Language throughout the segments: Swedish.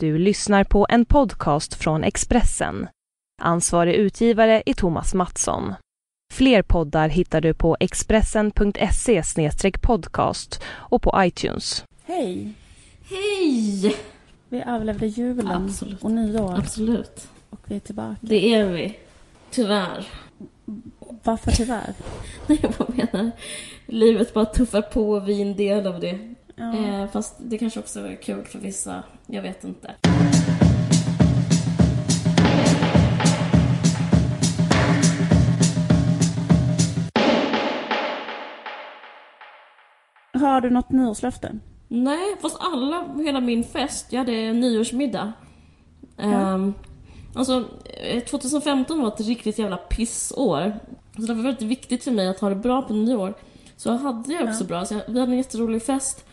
Du lyssnar på en podcast från Expressen. Ansvarig utgivare är Thomas Mattsson. Fler poddar hittar du på expressen.se podcast och på iTunes. Hej! Hej! Vi överlevde julen Absolut. och nyår Absolut. och vi är tillbaka. Det är vi. Tyvärr. Varför tyvärr? Nej, jag menar. Livet bara tuffar på och vi är en del av det. Ja. Eh, fast det kanske också är kul för vissa. Jag vet inte. Har du något nyårslöfte? Nej, fast alla, hela min fest, jag hade nyårsmiddag. Ehm, alltså, eh, 2015 var ett riktigt jävla pissår. Så det var väldigt viktigt för mig att ha det bra på nyår. Så hade jag också Ja. bra. Så jag, vi hade en jätterolig fest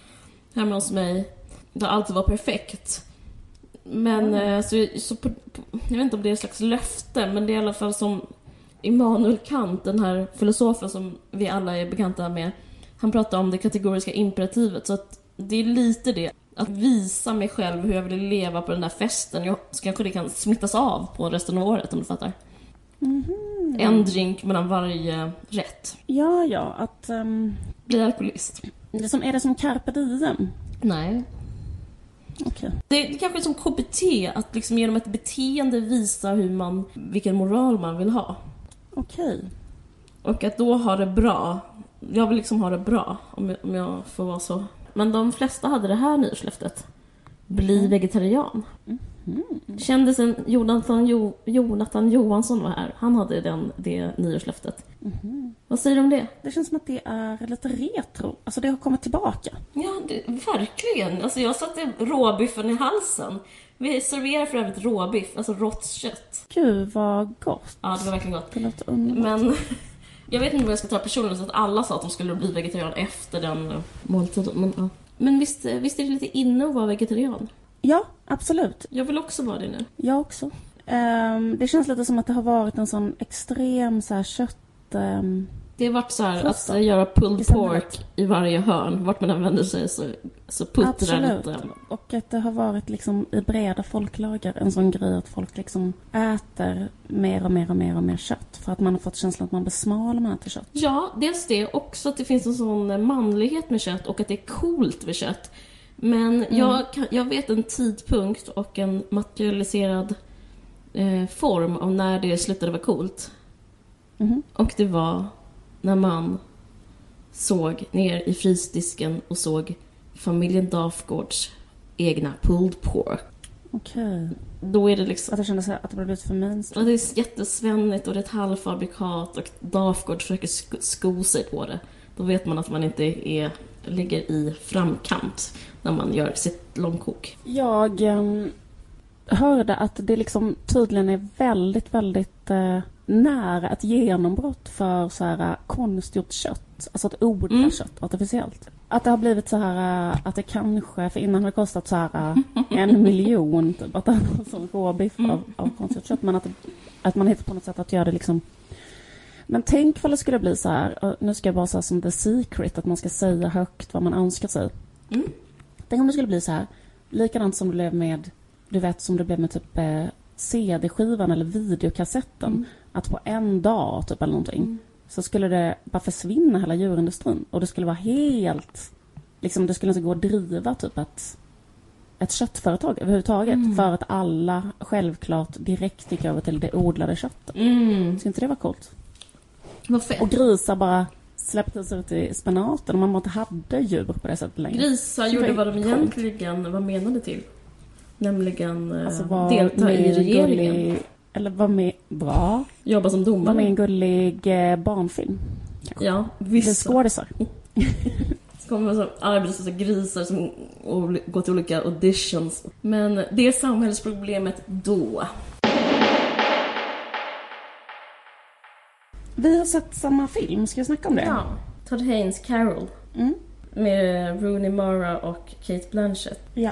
hemma hos mig. Där allt var perfekt. Men eh, så, så på, jag vet inte om det är ett slags löfte, men det är i alla fall som Immanuel Kant, den här filosofen som vi alla är bekanta med. Han pratar om det kategoriska imperativet, så att det är lite det. Att visa mig själv hur jag vill leva på den där festen. Jag, så kanske det kan smittas av på resten av året om du fattar. Mhm. En drink mellan varje rätt. Ja, ja, att... ehm, Bli alkoholist. Det som, är det som carpe diem? Nej. Okej. Det, det kanske är som KBT, att liksom genom ett beteende visa hur man, vilken moral man vill ha. Okej. Och att då ha det bra. Jag vill liksom ha det bra, om jag, om jag får vara så. Men de flesta hade det här nyårslöftet. Bli vegetarian. Kändisen Jonathan, jo, Jonathan Johansson var här. Han hade den, det nyårslöftet. Vad säger du om det? Det känns som att det är lite retro. Alltså det har kommit tillbaka. Ja, det, verkligen. Alltså jag satte råbiffen i halsen. Vi serverar för övrigt råbiff, alltså rått kött. Gud vad gott. Ja, det var verkligen gott. Det låter underbart. Men jag vet inte om jag ska ta personligen så att alla sa att de skulle bli vegetarian efter den måltiden. Men, ja. men visst, visst är det lite inne att vara vegetarian? Ja, absolut. Jag vill också vara det nu. Jag också. Ehm, det känns lite som att det har varit en sån extrem så här, kött... ehm, Det har varit så här att göra I pulled pork i varje hörn. Vart man än vänder sig så, så puttrar Absolut. lite. Och att det har varit liksom i breda folklager en sån grej att folk liksom äter mer och mer och mer och mer kött. För att man har fått känslan att man blir smal om man äter kött. Ja, dels det. Också att det finns en sån manlighet med kött och att det är coolt med kött. Men jag, kan, jag vet en tidpunkt och en materialiserad eh, form av när det slutade vara coolt. Mhm. Och det var när man såg ner i frysdisken och såg familjen Dafgårds egna pulled pork. Okej. Då är det liksom... Att det kändes att det blev lite för Ja, mainstream. det är jättesvennigt och det är ett halvfabrikat och Dafgård försöker sko sig på det. Då vet man att man inte är, ligger i framkant när man gör sitt långkok. Jag ehm, hörde att det liksom tydligen är väldigt, väldigt eh, nära ett genombrott för så här eh, konstgjort kött. Alltså att odla Mm. kött artificiellt. Att det har blivit så här eh, att det kanske, för innan har det kostat så här eh, en miljon typ att ha sån råbiff av, av konstgjort kött. Men att, att man hittar på något sätt att göra det liksom men tänk vad det skulle bli så här, nu ska jag bara säga som the secret, att man ska säga högt vad man önskar sig. Mm. Tänk om det skulle bli så här, likadant som det blev med, du vet som det blev med typ eh, CD-skivan eller videokassetten. Mm. Att på en dag typ eller någonting så skulle det bara försvinna hela djurindustrin och det skulle vara helt, liksom det skulle inte gå att driva typ ett, ett köttföretag överhuvudtaget Mm. för att alla självklart direkt gick över till det odlade köttet. Mm. Skulle inte det vara coolt? Vad fett. Och grisar bara släpptes ut i spenaten och man inte hade djur på det sättet längre. Grisar gjorde det vad de coolt. egentligen var menade till. Nämligen eh, Alltså var delta i en regeringen. Gullig, eller var med, bra. Jobba som Var med i domare. en gullig eh, barnfilm. Ja, Det är vissa. skådisar. Så kommer så arbetslösa grisar som går till olika auditions. Men det är samhällsproblemet då. Vi har sett samma film, ska jag snacka om det? Ja. Todd Haynes Carol. Mm. Med Rooney Mara och Kate Blanchett. ja.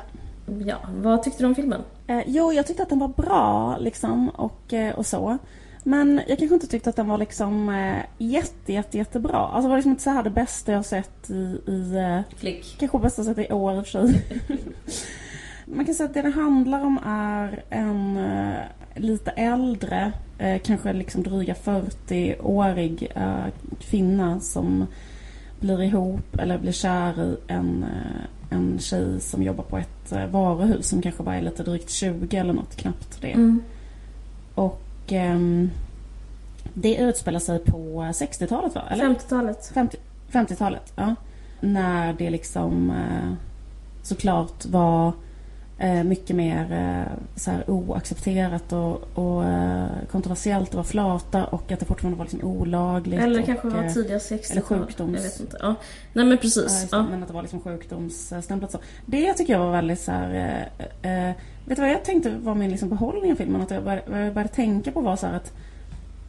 Ja, vad tyckte du om filmen? Eh, jo, jag tyckte att den var bra liksom och, eh, och så. Men jag kanske inte tyckte att den var liksom eh, jätte, jätte, jättebra. Alltså det var liksom inte så här det bästa jag sett i, i eh, Klick. kanske bästa jag sett i år i och för sig. man kan säga att det det handlar om är en eh, lite äldre, eh, kanske liksom dryga 40-årig eh, kvinna som blir ihop eller blir kär i en, eh, en tjej som jobbar på ett eh, varuhus som kanske bara är lite drygt 20 eller något, knappt det. Mm. Och ehm, det utspelar sig på 60-talet va? Eller? 50-talet. 50, 50-talet, ja. När det liksom eh, såklart var eh, mycket mer eh, så här oaccepterat och, och eh, kontroversiellt att vara flata och att det fortfarande var liksom olagligt. Eller och, kanske var eh, tidiga 60-tal. eller sjukdoms- Jag vet inte. Ja. Nej men Ja, precis. det, Ja. Men att det var liksom sjukdomsstämplat så. Det tycker jag var väldigt så här... Eh, eh, vet du vad jag tänkte var min liksom behållning av filmen? Att jag började, vad jag började tänka på var så här att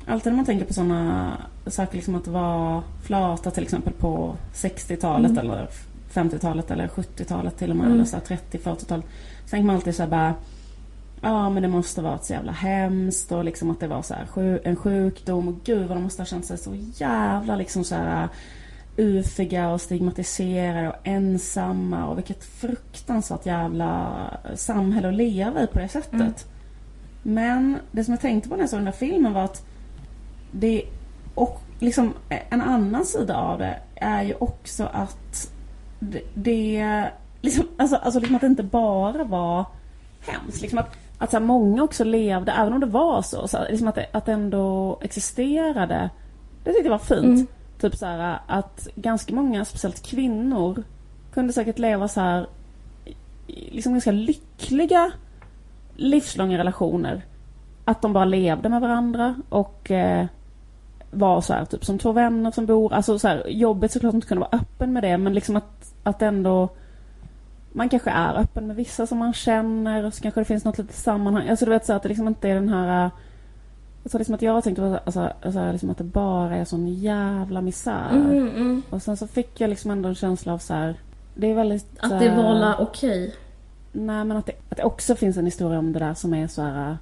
Alltid när man tänker på sådana saker liksom att vara flata till exempel på 60-talet Mm. eller 50-talet eller 70-talet till och med Mm. eller så här 30-40-talet. Så tänker man alltid så här bara Ja men det måste vara så jävla hemskt och liksom att det var så här en sjukdom och gud vad de måste ha känt sig så jävla liksom så här ufiga och stigmatiserade och ensamma och vilket fruktansvärt jävla samhälle att leva i på det sättet. Mm. Men det som jag tänkte på när jag såg den där filmen var att det och liksom en annan sida av det är ju också att det, det liksom, alltså, alltså liksom att det inte bara var hemskt. Liksom att, att så här, många också levde, även om det var så, så här, liksom att, det, att det ändå existerade. Det tyckte jag var fint. Mm. Typ så här att ganska många, speciellt kvinnor, kunde säkert leva så här liksom ganska lyckliga livslånga relationer. Att de bara levde med varandra och eh, var så här typ som två vänner som bor, alltså så här jobbigt såklart inte kunna vara öppen med det men liksom att, att ändå man kanske är öppen med vissa som man känner och så kanske det finns något litet sammanhang. Alltså du vet så att det liksom inte är den här Alltså liksom att jag tänkte alltså, alltså, liksom att det bara är sån jävla misär. Mm, mm. Och sen så fick jag liksom ändå en känsla av så här. Det är väldigt... Att det eh, var la okej. Nej men att det, att det också finns en historia om det där som är så här. eh,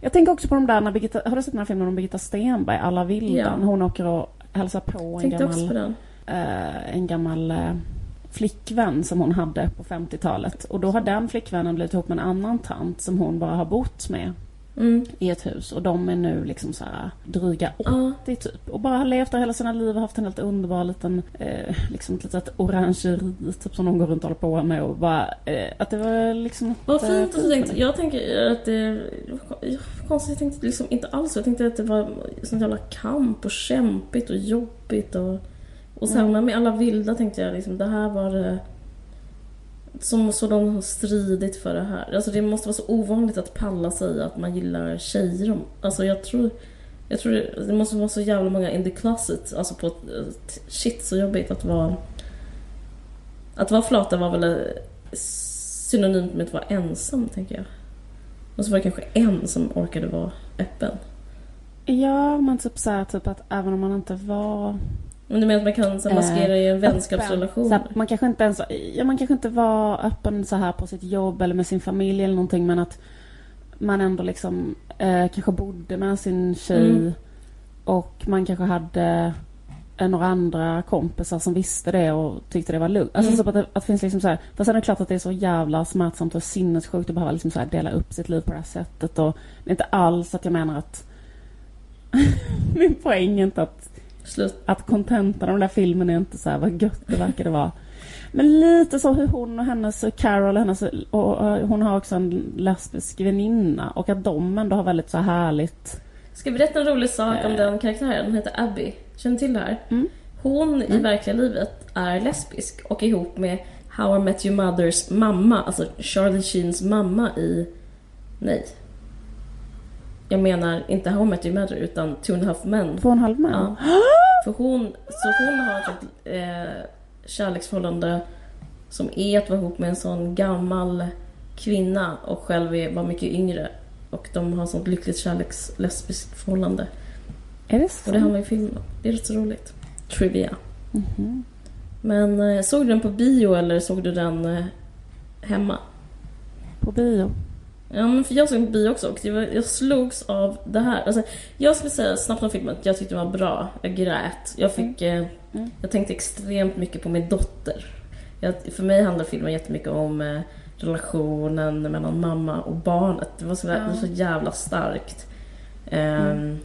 Jag tänker också på de där när Birgitta, har du sett den här filmen om Birgitta Stenberg, Alla vildan? Ja. Hon åker och hälsar på en Tänkte också på gammal, den. eh, en gammal eh, flickvän som hon hade på 50-talet. Och då har den flickvännen blivit ihop med en annan tant som hon bara har bott med Mm. i ett hus. Och de är nu liksom så här dryga Ja. 80 typ. Och bara har levt där hela sina liv och haft en helt underbar liten, eh, liksom ett litet orangeri typ som de går runt och håller på med och bara, eh, att det var liksom Vad fint att du tänkte. Jag tänker att det... Konstigt, jag tänkte liksom inte alls. Jag tänkte att det var sån jävla kamp och kämpigt och jobbigt och... Och sen Mm. med alla vilda tänkte jag liksom, det här var det... Som så de har stridit för det här. Alltså det måste vara så ovanligt att palla säga att man gillar tjejer. Alltså jag tror... Jag tror det, det måste vara så jävla många in the closet. Alltså på Shit så jobbigt att vara... Att vara flata var väl synonymt med att vara ensam, tänker jag. Och så var det kanske en som orkade vara öppen. Ja, men typ så här, typ att även om man inte var Men du menar att man kan så maskera i en vänskapsrelation? Så här, man kanske inte ens, ja, man kanske inte var öppen så här på sitt jobb eller med sin familj eller någonting men att man ändå liksom eh, kanske bodde med sin tjej Mm. och man kanske hade eh, några andra kompisar som visste det och tyckte det var lugnt. Alltså Mm. så att, det, att det finns liksom så här, fast sen är det klart att det är så jävla smärtsamt och sinnessjukt att behöva liksom så här dela upp sitt liv på det här sättet och det är inte alls att jag menar att min poäng är inte att Slut. att kontentan av den där filmen är inte så här vad gött det verkar det vara. Men lite så hur hon och hennes Carol, hennes, och, och hon har också en lesbisk väninna och att de ändå har väldigt så här härligt. Ska jag berätta en rolig sak om Eh. den karaktären? Hon heter Abby. Känner till det här? Mm. Hon i verkliga livet är lesbisk och ihop med How I Met Your Mothers mamma, alltså Charlie Sheens mamma i... Nej. Jag menar inte How I Met Your Mother utan Two and a Half Men. Två och en halv man. Ja. För hon, så hon har ett eh, kärleksförhållande som är att vara ihop med en sån gammal kvinna och själv är, var mycket yngre. Och de har sånt lyckligt kärleks lesbiskt förhållande. Är det så? Och det handlar ju filmen om. Det är rätt så roligt. Trivia. Mhm. Men eh, såg du den på bio eller såg du den eh, hemma? På bio. Ja, men för jag såg den på bio också och var, jag slogs av det här. Alltså, jag skulle säga snabbt om filmen att jag tyckte den var bra. Jag grät. Jag fick... Eh, Mm. Jag tänkte extremt mycket på min dotter. Jag, för mig handlar filmen jättemycket om eh, relationen mellan mamma och barnet. Det var så, Ja. det var så jävla starkt. Ehm,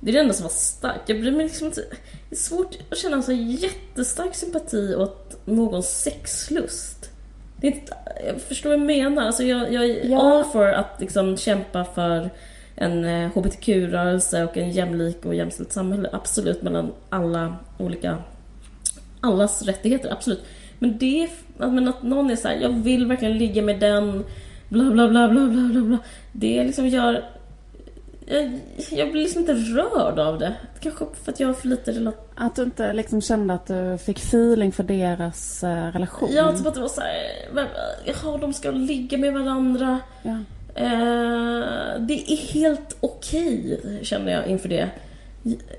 Det är det enda som var starkt. Jag bryr mig liksom inte... Det är svårt att känna så jättestark sympati åt någons sexlust. Inte, jag förstår vad jag menar. Alltså jag, jag är Ja. all for att liksom kämpa för en eh, hbtq-rörelse och en jämlik och jämställt samhälle. Absolut, mellan alla olika... Allas rättigheter, absolut. Men det. Men att någon är så här, jag vill verkligen ligga med den... Bla, bla, bla, bla, bla, bla, bla. Det liksom gör... Jag, jag blir liksom inte rörd av det. Kanske för att jag har för lite relation. Att du inte liksom kände att du fick feeling för deras eh, relation? Ja, typ att det var så här, men, jaha, de ska ligga med varandra. Ja. Eh, det är helt okej, känner jag inför det.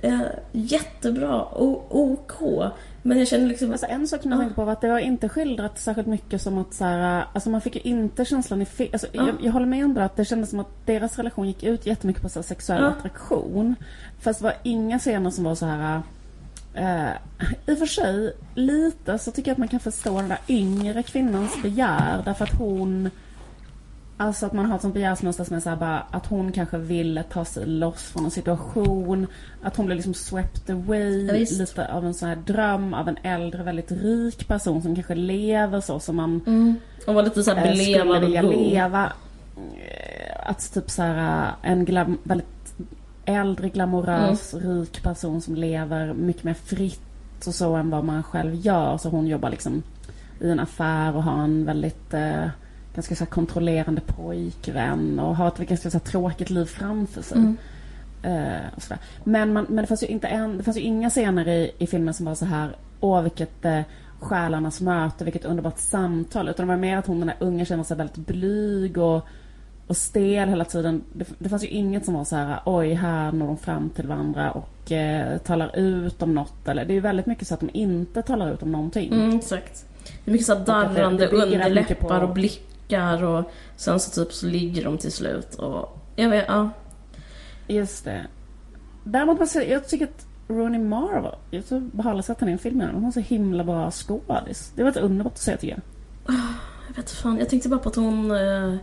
Eh, jättebra, o- OK. Men jag känner liksom... Alltså en sak som jag Ja. tänkte på var att det var inte skildrat särskilt mycket som att så här, alltså man fick ju inte känslan i fi- alltså, Ja. jag, jag håller med ändå att det kändes som att deras relation gick ut jättemycket på så sexuell attraktion. Fast det var inga scener som var så här eh, I och för sig, lite så tycker jag att man kan förstå den där yngre kvinnans begär därför att hon Alltså att man har ett sånt begärsmönster som är så här bara att hon kanske ville ta sig loss från en situation. Att hon blev liksom swept away. Ja, lite av en sån här dröm av en äldre väldigt rik person som kanske lever så som man Mm. Och var lite såhär eh, skulle och vilja leva. Eh, Att typ så här eh, en glam, väldigt äldre glamorös Mm. rik person som lever mycket mer fritt och så än vad man själv gör. Så hon jobbar liksom i en affär och har en väldigt eh, ganska så här kontrollerande pojkvän och har ett ganska så här tråkigt liv framför sig. Mm. Och sådär. Men, man, men det fanns ju inte en, det fanns ju inga scener i, i filmen som var så här Åh vilket eh, själarnas möte, vilket underbart samtal. Utan det var mer att hon den där unga kände sig väldigt blyg och, och stel hela tiden. Det, det fanns ju inget som var så här oj här når de fram till varandra och eh, talar ut om något. Eller, det är ju väldigt mycket så att de inte talar ut om någonting. Mm, exakt. Det är mycket det- darrande underläppar på- och blickar och sen så typ så ligger de till slut och... Jag vet, ja. Just det. Däremot måste jag, jag tycker att Rooney Mara var, jag tror bara aldrig sett henne i en film innan. Hon var så himla bra skådis. Det var ett underbart att se tycker jag. Jag vet fan, jag tänkte bara på att hon eh,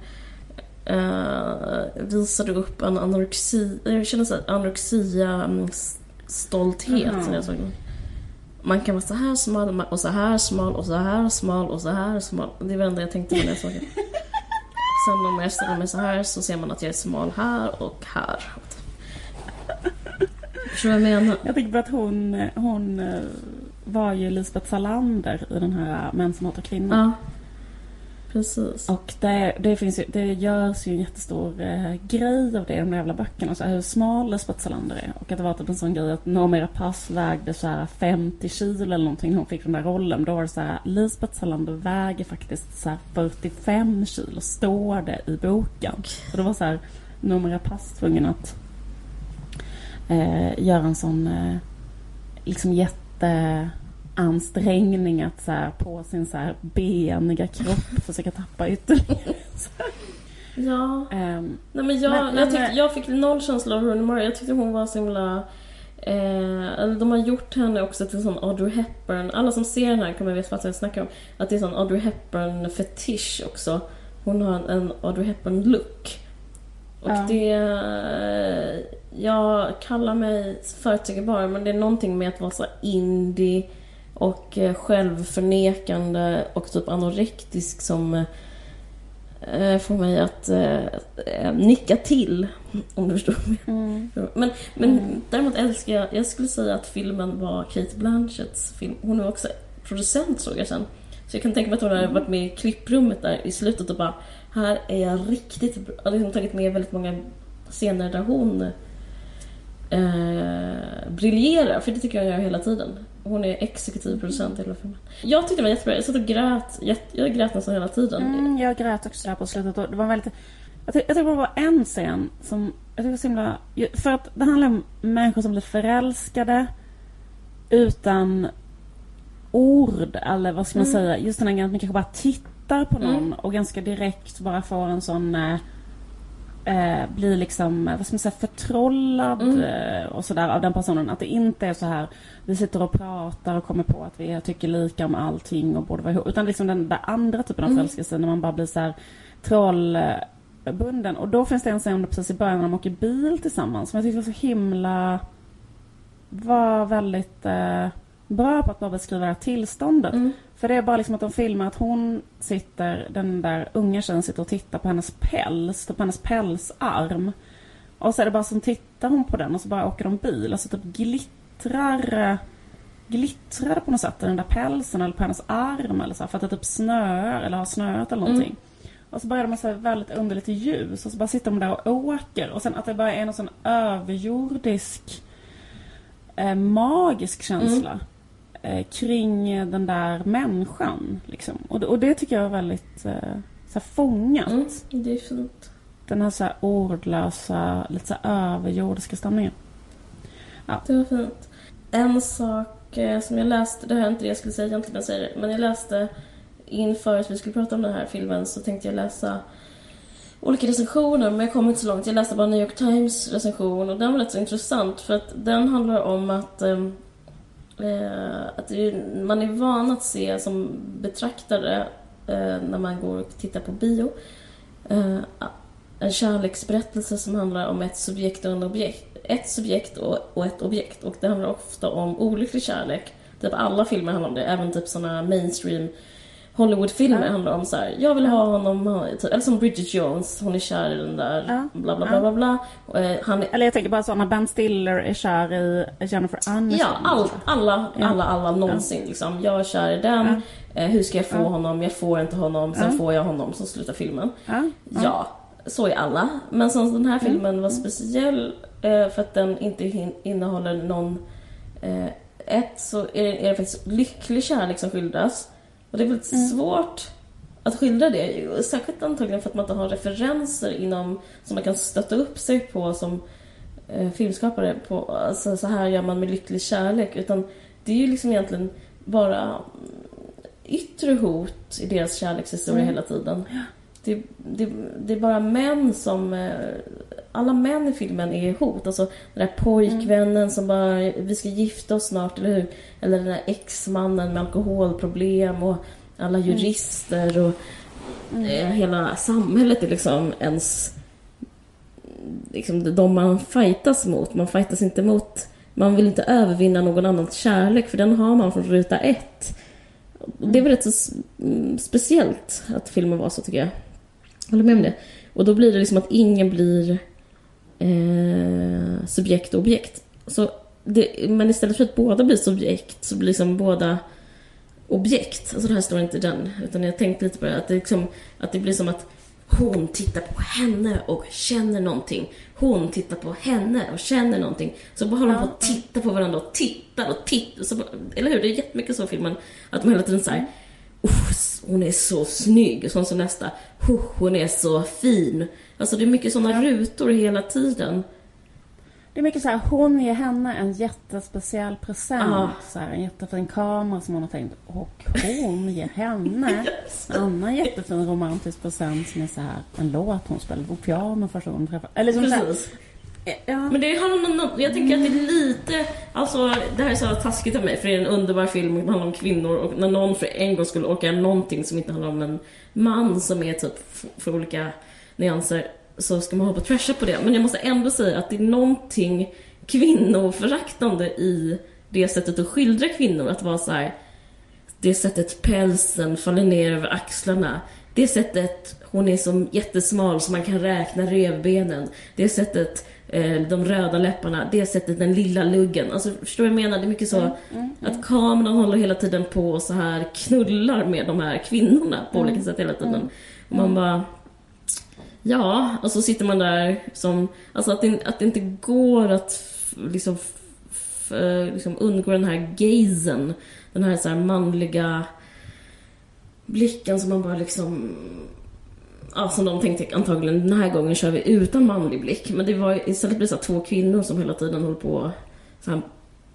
eh, visade upp en anorexi... Jag känner såhär anorexia mm, stolthet Jaha. när jag såg den. Man kan vara så här smal och så här smal och så här smal och så här smal. Det var det enda jag tänkte när jag såg den. Sen om jag ställer mig så här så ser man att jag är smal här och här. Förstår du vad jag menar? Jag tänker på att hon, hon eh, var ju Lisbeth Salander i den här Män som hatar kvinnor. Ja. Precis. Och det, det, finns ju, det görs ju en jättestor eh, grej av det i de där jävla böckerna. Så här, hur smal Lisbeth Salander är. Och att det var typ en sån grej att Noomi Rapace vägde så här 50 kilo eller någonting när hon fick den där rollen. Då var det så här, Lisbeth Salander väger faktiskt så här 45 kilo, står det i boken. Så det var så här, Noomi Rapace tvungen att eh, göra en sån eh, liksom jätteansträngning att så här, på sin så här beniga kropp försöka tappa ytterligare. Ja. Ehm, Nej men jag, Men- men- jag, tyckte, jag fick noll känsla av Rooney Mara. Jag tyckte hon var så himla... Eh, de har gjort henne också till en sån Audrey Hepburn. Alla som ser den här kommer veta vad jag snackar om. Att det är en sån Audrey Hepburn fetisch också. Hon har en, en Audrey Hepburn look. Och Ja. det... eh, Jag kallar mig förutsägbar men det är någonting med att vara så indie och eh, självförnekande och typ anorektisk som eh, får mig att eh, nicka till. Om du förstår. mm. Men, men Mm. däremot älskar jag, jag skulle säga att filmen var Kate Blanchetts film. Hon är också producent såg jag sen. Så jag kan tänka mig att hon har varit med i klipprummet där i slutet och bara här är jag riktigt bra. Liksom tagit med väldigt många scener där hon eh, briljerar. För det tycker jag gör hela tiden. Hon är exekutiv producent i hela filmen. Jag tyckte det var jättebra. Jag satt och grät. Jag grät nästan hela tiden. Mm, jag grät också där på slutet. Och det var väldigt... Jag, ty- jag tycker det var en scen som... Jag tycker var så himla... För att det handlar om människor som blir förälskade utan ord. Eller vad ska man Mm. säga? Just den här grejen att man kanske bara tittar på någon Mm. och ganska direkt bara får en sån... Eh, eh, blir liksom, vad ska man säga, förtrollad Mm. eh, och sådär av den personen. Att det inte är så här, vi sitter och pratar och kommer på att vi tycker lika om allting och borde vara ihop. Utan liksom den där andra typen av Mm. förälskelse när man bara blir så här trollbunden. Och då finns det en scen precis i början när de åker bil tillsammans som jag tyckte var så himla, var väldigt eh, bra på att bara beskriva det här tillståndet. Mm. För det är bara liksom att de filmar att hon sitter, den där unga tjejen sitter och tittar på hennes päls, på hennes pälsarm. Och så är det bara som tittar hon på den och så bara åker de bil och så typ glittrar glittrar det på något sätt i den där pälsen eller på hennes arm eller så för att det typ snöar eller har snöat eller någonting. Och så börjar de så här väldigt underligt ljus och så bara sitter de där och åker och sen att det bara är någon sån överjordisk eh, magisk känsla eh, kring eh, den där människan. Liksom. Och, det- och det tycker jag är väldigt eh, så här fångat. Mm. Det är fint. Den här, så här ordlösa, lite så här överjordiska stämningen. Det var fint. En sak eh, som jag läste, det här är inte det jag skulle säga egentligen, jag säger det, men jag läste inför att vi skulle prata om den här filmen så tänkte jag läsa olika recensioner, men jag kom inte så långt. Jag läste bara New York Times recension och den var rätt så intressant för att den handlar om att, eh, Eh, att det är, man är van att se som betraktare eh, när man går och tittar på bio eh, en kärleksberättelse som handlar om ett subjekt och en objekt. Ett subjekt och, och ett objekt. Och det handlar ofta om olycklig kärlek. Typ alla filmer handlar om det. Även typ såna mainstream Hollywoodfilmer Ja. handlar om så här. jag vill ha honom, han- typ, eller som Bridget Jones, hon är kär i den där, Ja. bla bla Ja. bla bla bla. Eh, han är, Eller jag tänker bara så när Ben Stiller är kär i Jennifer Aniston. Ja, all, alla, Ja. alla, alla någonsin liksom. Jag är kär i den, eh, hur ska jag få Ja. honom, jag får inte honom, sen Ja. får jag honom, så slutar filmen. Ja, Ja, så är alla. Men som den här filmen var speciell eh, för att den inte innehåller någon... Eh, ett så är det, är det faktiskt lycklig kärlek som skildras. Och det är väldigt Mm. svårt att skildra det. Särskilt antagligen för att man inte har referenser inom som man kan stötta upp sig på som eh, filmskapare. På, alltså, så här gör man med lycklig kärlek. Utan det är ju liksom egentligen bara yttre hot i deras kärlekshistoria Mm. hela tiden. Det, det, det är bara män som... eh, Alla män i filmen är hot. Alltså den där pojkvännen som bara, vi ska gifta oss snart, eller hur? Eller den där exmannen med alkoholproblem och alla jurister och eh, hela samhället är liksom ens... Liksom de man fightas mot. Man fightas inte mot... Man vill inte övervinna någon annans kärlek för den har man från ruta ett. Det är väl rätt så mm, speciellt att filmen var så tycker jag. Håller med om det. Och då blir det liksom att ingen blir eh, subjekt och objekt. Så det, men istället för att båda blir subjekt så blir liksom båda objekt. Alltså det här står inte i den, utan jag tänkte lite på det. Att det, liksom, att det blir som att hon tittar på henne och känner någonting. Hon tittar på henne och känner någonting. Så bara håller de på att titta på varandra och tittar och tittar. Så bara, eller hur? Det är jättemycket så i filmen. Att de hela tiden säger hon är så snygg. Och så, så nästa, "Uff, hon är så fin. Alltså det är mycket sådana rutor hela tiden. Det är mycket så här, hon ger henne en jättespeciell present. Ja. Så här, en jättefin kamera som hon har tänkt. Och hon ger henne en annan jättefin romantisk present som är så här, en låt hon spelar på piano första gången de träffas. Eller som så här, Precis. Ja. Men det har någon, jag tänker att det är lite, alltså det här är så taskigt av mig för det är en underbar film det handlar om kvinnor och när någon för en gång skulle orka någonting som inte handlar om en man som är typ för olika nyanser så ska man hoppa och trasha på det. Men jag måste ändå säga att det är någonting kvinnoföraktande i det sättet att skildra kvinnor. Att vara så här. Det sättet pälsen faller ner över axlarna. Det sättet hon är så jättesmal så man kan räkna revbenen. Det sättet de röda läpparna. Det sättet den lilla luggen. Alltså förstår du vad jag menar? Det är mycket så att kameran håller hela tiden på och så här knullar med de här kvinnorna på olika sätt hela tiden. Och man bara... Ja, och så sitter man där som... Alltså att det, att det inte går att liksom, liksom undgå den här gazen. Den här, så här manliga blicken som man bara liksom... Ja, som de tänkte antagligen den här gången kör vi utan manlig blick. Men det var istället blir det så två kvinnor som hela tiden håller på så här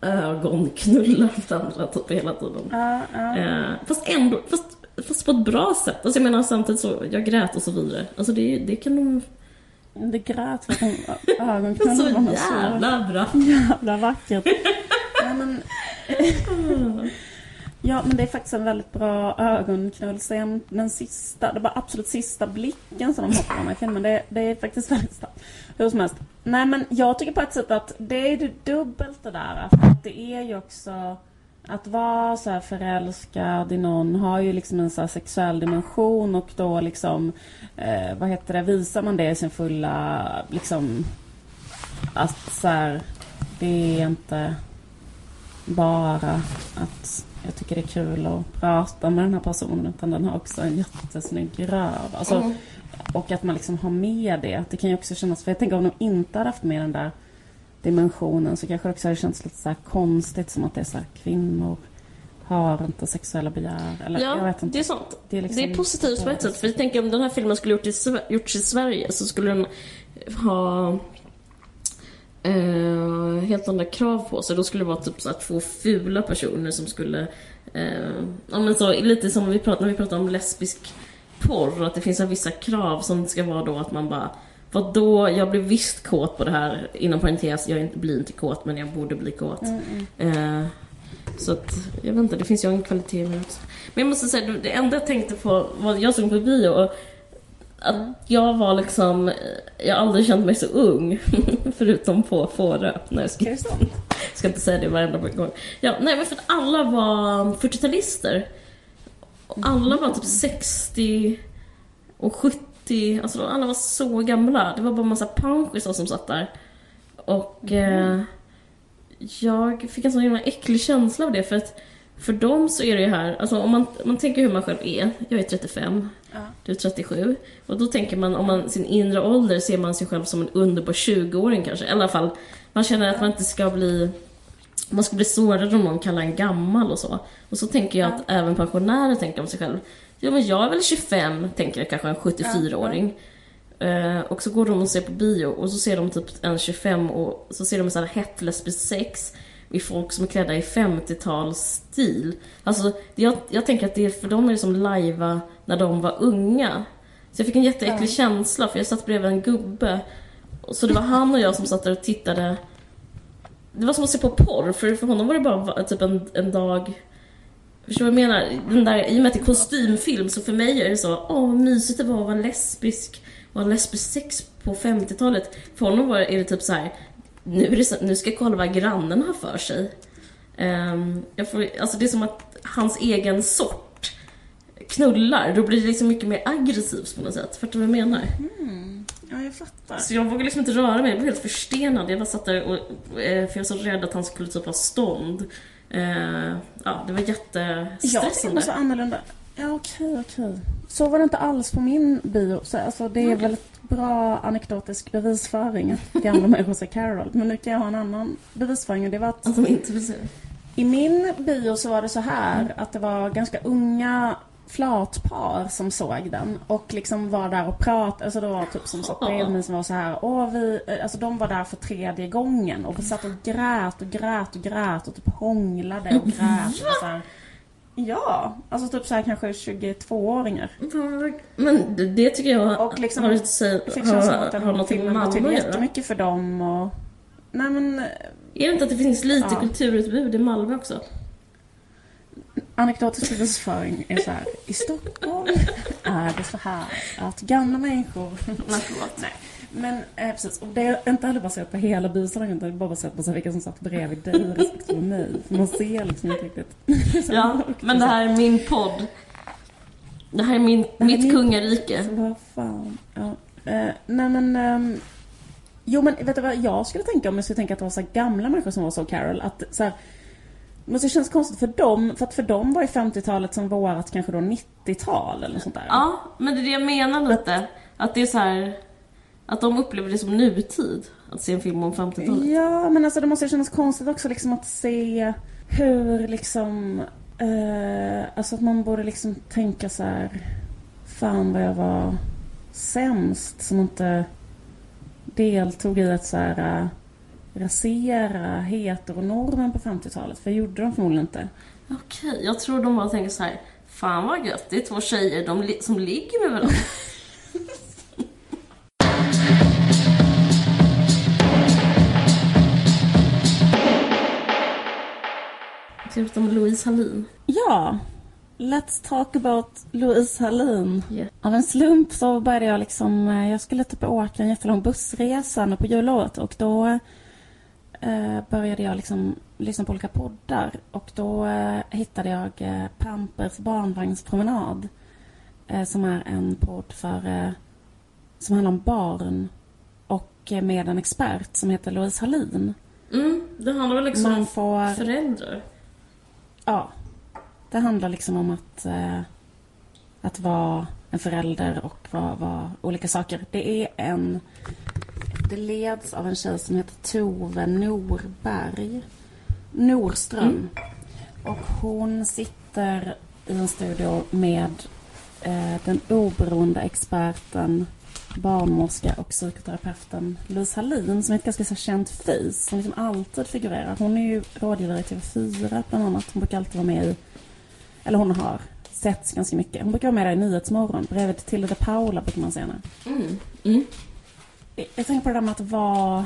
ögonknullar varandra typ hela tiden. Ja. Eh, fast ändå, fast, fast på ett bra sätt. Alltså jag menar samtidigt så, jag grät och så vidare. Alltså det, det kan de... Det grät för att hon Så ögonknullen var så jävla bra. jävla vackert. Ja, men, ja, men det är faktiskt en väldigt bra ögonknullscen. Den sista, det var absolut sista blicken som de har på honom i filmen. Det, det är faktiskt väldigt starkt. Hur som helst. Nej, men jag tycker på ett sätt att det är det dubbelt det där. För att det är ju också... Att vara så här förälskad i någon har ju liksom en så här sexuell dimension och då liksom, eh, vad heter det, visar man det i sin fulla, liksom, att så här, det är inte bara att jag tycker det är kul att prata med den här personen utan den har också en jättesnygg röv. Alltså, Mm. Och att man liksom har med det. Det kan ju också kännas, för jag tänker om de inte hade haft med den där dimensionen så kanske det också hade känts lite så här konstigt som att det är så här kvinnor har inte sexuella begär. Eller jag Ja, vet inte. det är sant. Det är liksom- det är positivt på ett sätt. För jag tänker om den här filmen skulle gjort i, gjorts i Sverige så skulle den ha eh, helt andra krav på sig. Då skulle det vara typ så två fula personer som skulle... Eh, ja, men så, lite som vi pratar, när vi pratar om lesbisk porr. Att det finns vissa krav som ska vara då att man bara Vadå, jag blev visst kåt på det här. Inom parentes, jag blir inte kåt men jag borde bli kåt. Eh, så att, jag vet inte, det finns ju en kvalitet i det också. Men jag måste säga, det- det enda jag tänkte på var jag såg på bio och att jag var liksom, jag har aldrig känt mig så ung. Förutom på Fårö. Nej, jag ska, ska inte säga det varenda gång. Ja, nej men för att alla var 40-talister. Och alla var typ 60 och 70, alltså alla var så gamla. Det var bara en massa panschisar som satt där. Och eh, jag fick en sån himla äcklig känsla av det för att för dem så är det ju här, alltså om man, om man tänker hur man själv är. Jag är 35, Ja. du är 37. Och då tänker man, om man sin inre ålder ser man sig själv som en underbar 20-åring kanske. I alla fall, man känner att man inte ska bli man ska bli sårad om någon kallar en gammal och så. Och så tänker jag att även pensionärer tänker om sig själv. Ja men jag är väl 25, tänker kanske en 74-åring. Eh, och så går de och ser på bio och så ser de typ en 25 och så ser de så här hett lesbisk sex i folk som är klädda i 50-talsstil. Alltså, jag, jag tänker att det för dem är det som lajva när de var unga. Så jag fick en jätteäcklig känsla för jag satt bredvid en gubbe. Så det var han och jag som satt där och tittade. Det var som att se på porr, för för honom var det bara typ en, en dag Förstår du vad jag menar? Den där, I och med att det är kostymfilm så för mig är det så, åh vad mysigt det var att vara lesbisk och ha lesbisk sex på 50-talet. För honom var, är det typ så här, nu, är det så, nu ska jag kolla vad grannen har för sig. Ehm, jag får, alltså det är som att hans egen sort knullar, då blir det liksom mycket mer aggressivt på något sätt. Fattar du vad jag menar? Ja, jag fattar. Så jag vågade liksom inte röra mig, jag blev helt förstenad. Jag bara satt där och, eh, för jag var så rädd att han skulle typ ha stånd. Eh, ja, det var Jag jättestressande. ser så annorlunda. Ja, okej, okej. Så var det inte alls på min bio. Så, alltså, det är väldigt bra anekdotisk bevisföring att gamla människor ser Carol. Men nu kan jag ha en annan bevisföring och det var att de inte i min bio så var det så här att det var ganska unga flatpar som såg den och liksom var där och pratade. Alltså det var typ som satt bredvid mig som var så här. Åh, vi, alltså de var där för tredje gången och satt och grät och grät och grät och typ hånglade och grät. Och så här. Ja, alltså typ så här kanske 22-åringar. Men det, tycker jag Och liksom- har, säga, har, har något med Malmö att göra. jättemycket för dem och... Nej men Är det inte att det finns lite Ja. kulturutbud i Malmö också? Anekdotisk bevisföring är så här. I Stockholm är det så här att gamla människor... Nej. Men eh, precis, och det är inte heller baserat på hela bysalongen utan det är bara baserat på så här, vilka som satt bredvid dig respektive mig. Man ser liksom inte riktigt. Så- Ja, men det här är min podd. Det här är min, här är mitt min- kungarike. Vad fan. Ja. Eh, nej men... ehm, jo men vet du vad jag skulle tänka om jag skulle tänka att det var så här gamla människor som var så Carol. Att så här, men det känns konstigt för dem, för att för dem var ju 50-talet som vårat kanske då 90-tal eller sånt där. Ja, men det är det jag menar lite. Att det är så här... Att de upplever det som nutid. Att se en film om 50-talet. Ja, men alltså det måste ju kännas konstigt också liksom att se hur liksom... Eh, alltså att man borde liksom tänka så här... Fan vad jag var sämst som inte deltog i att så här... eh, rasera heteronormen på 50-talet. För det gjorde de förmodligen inte. Okej, jag tror de bara tänker så här. Fan vad gött, det är två tjejer de li- som ligger med varandra. Louise Hallin. Ja, let's talk about Louise Hallin. Yeah. Av en slump så började jag liksom, eh, jag skulle typ åka en jättelång bussresa nu på jullovet och då eh, började jag liksom lyssna på olika poddar och då eh, hittade jag eh, Pampers barnvagnspromenad som är en podd för som handlar om barn och med en expert som heter Louise Hallin. Mm, det handlar väl liksom om får föräldrar. Ja. Det handlar liksom om att, eh, att vara en förälder och vara, vara olika saker. Det är en... Det leds av en tjej som heter Tove Norberg. Norström. Och hon sitter i en studio med eh, den oberoende experten barnmorska och psykoterapeuten Louise Hallin som är ett ganska så känt face som liksom alltid figurerar. Hon är ju rådgivare i TV4 bland annat. Hon brukar alltid vara med i, eller hon har setts ganska mycket. Hon brukar vara med där i Nyhetsmorgon bredvid Tilde de Paula brukar man se henne. Mm. Mm. Jag- tänker på det där med att vara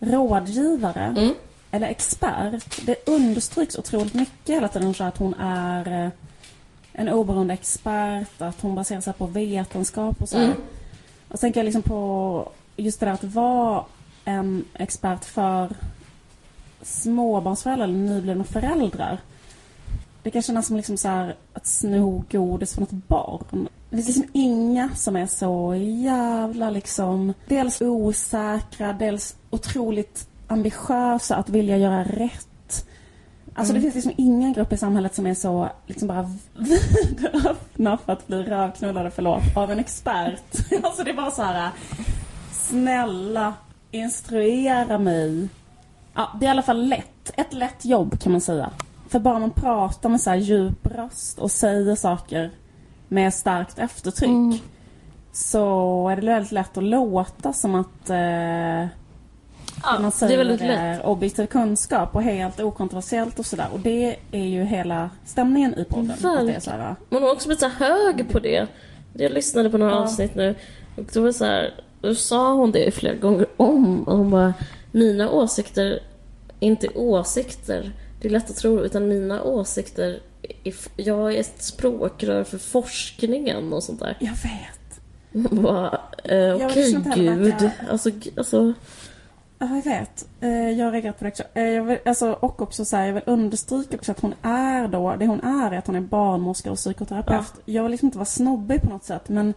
rådgivare Mm. eller expert. Det understryks otroligt mycket hela tiden så att hon är eh, en oberoende expert, att hon baserar sig på vetenskap och så. Mm. Och så tänker jag liksom på just det där att vara en expert för småbarnsföräldrar eller nyblivna föräldrar. Det kan kännas som liksom så här att sno godis från ett barn. Det finns liksom inga som är så jävla liksom dels osäkra, dels otroligt ambitiösa att vilja göra rätt. Alltså det finns liksom ingen grupp i samhället som är så liksom bara vidöppna för att bli rövknullade, förlåt, av en expert. Alltså det är bara så här snälla, instruera mig. Ja, det är i alla fall lätt. Ett lätt jobb kan man säga. För bara man pratar med så här djup röst och säger saker med starkt eftertryck Mm. så är det väldigt lätt att låta som att eh, det man Ja, det säger är väldigt lätt. är objektiv kunskap och helt okontroversiellt och sådär. Och det är ju hela stämningen i podden. Det Verkligen. Man har också blivit så hög på det. Jag lyssnade på några Ja. avsnitt nu och då var det så här, då sa hon det flera gånger om och hon bara Mina åsikter är inte åsikter. Det är lätt att tro utan mina åsikter är, jag är ett språkrör för forskningen och sånt där. jag vet. Man bara, eh, okej heller gud. Alltså, alltså, Ja, jag vet. Eh, Jag har reagerat på det också. Eh, Jag vill, alltså, och också så här, jag vill understryka också att hon är då, det hon är är att hon är barnmorska och psykoterapeut. Jag vill liksom inte vara snobbig på något sätt men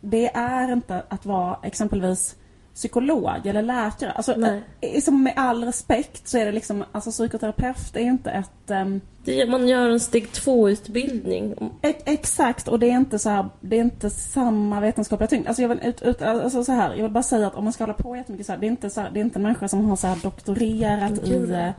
det är inte att vara exempelvis psykolog eller läkare. Alltså, Nej. eh, som med all respekt så är det liksom, alltså psykoterapeut är inte ett ehm, det, man gör en steg två-utbildning. E- Exakt, och det är inte så här, det är inte samma vetenskapliga tyngd. Alltså jag vill, ut, ut, alltså så här, jag vill bara säga att om man ska hålla på jättemycket så här, det är inte, så här, det är inte en människa som har så här doktorerat Gud. i eh,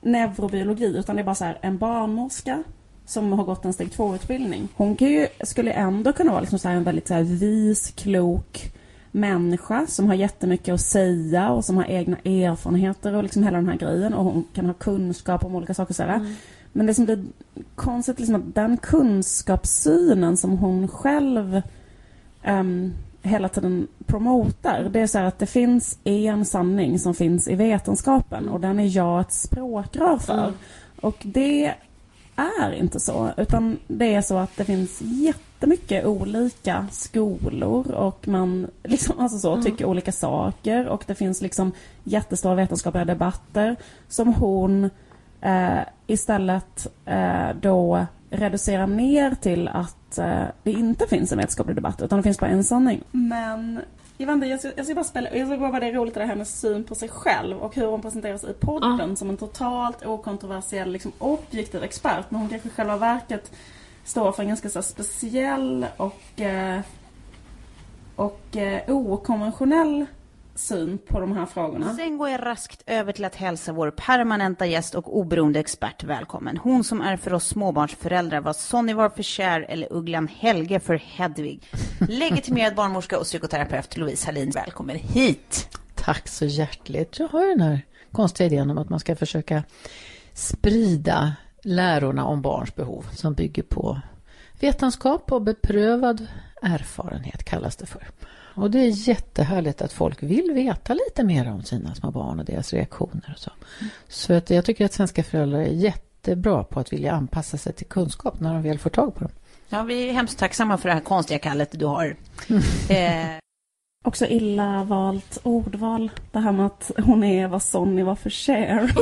neurobiologi, utan det är bara så här, en barnmorska som har gått en steg två-utbildning. Hon kan ju, skulle ändå kunna vara liksom så här en väldigt så här vis, klok människa som har jättemycket att säga och som har egna erfarenheter och liksom hela den här grejen och hon kan ha kunskap om olika saker. Så. Mm. Men det som blir konstigt liksom att den kunskapssynen som hon själv ehm, hela tiden promotar, det är så här att det finns en sanning som finns i vetenskapen och den är jag ett språkrör för. Mm. Och det är inte så, utan det är så att det finns jättemycket olika skolor och man liksom, alltså så, Mm. tycker olika saker och det finns liksom jättestora vetenskapliga debatter som hon eh, istället eh, då reducerar ner till att eh, det inte finns en vetenskaplig debatt utan det finns bara en sanning. Men jag vet inte, jag ska, jag ska bara spela, jag ska bara det är roligt det här hennes syn på sig själv och hur hon presenteras i podden som en totalt okontroversiell, liksom objektiv expert. Men hon kanske i själva verket står för en ganska så här, speciell och, eh, och eh, okonventionell syn på de här frågorna. Sen går jag raskt över till att hälsa vår permanenta gäst och oberoende expert välkommen. Hon som är för oss småbarnsföräldrar vad Sonny var för kär eller ugglan Helge för Hedvig. Legitimerad barnmorska och psykoterapeut Louise Hallin, välkommen hit. Tack så hjärtligt. Jag har den här konstiga idén om att man ska försöka sprida lärorna om barns behov som bygger på vetenskap och beprövad erfarenhet kallas det för. Och det är jättehärligt att folk vill veta lite mer om sina små barn och deras reaktioner och så. Så att jag tycker att svenska föräldrar är jättebra på att vilja anpassa sig till kunskap när de väl får tag på dem. Ja, vi är hemskt tacksamma för det här konstiga kallet du har. Eh, Också illa valt ordval. Det här med att hon är vad Sonny var för Cher.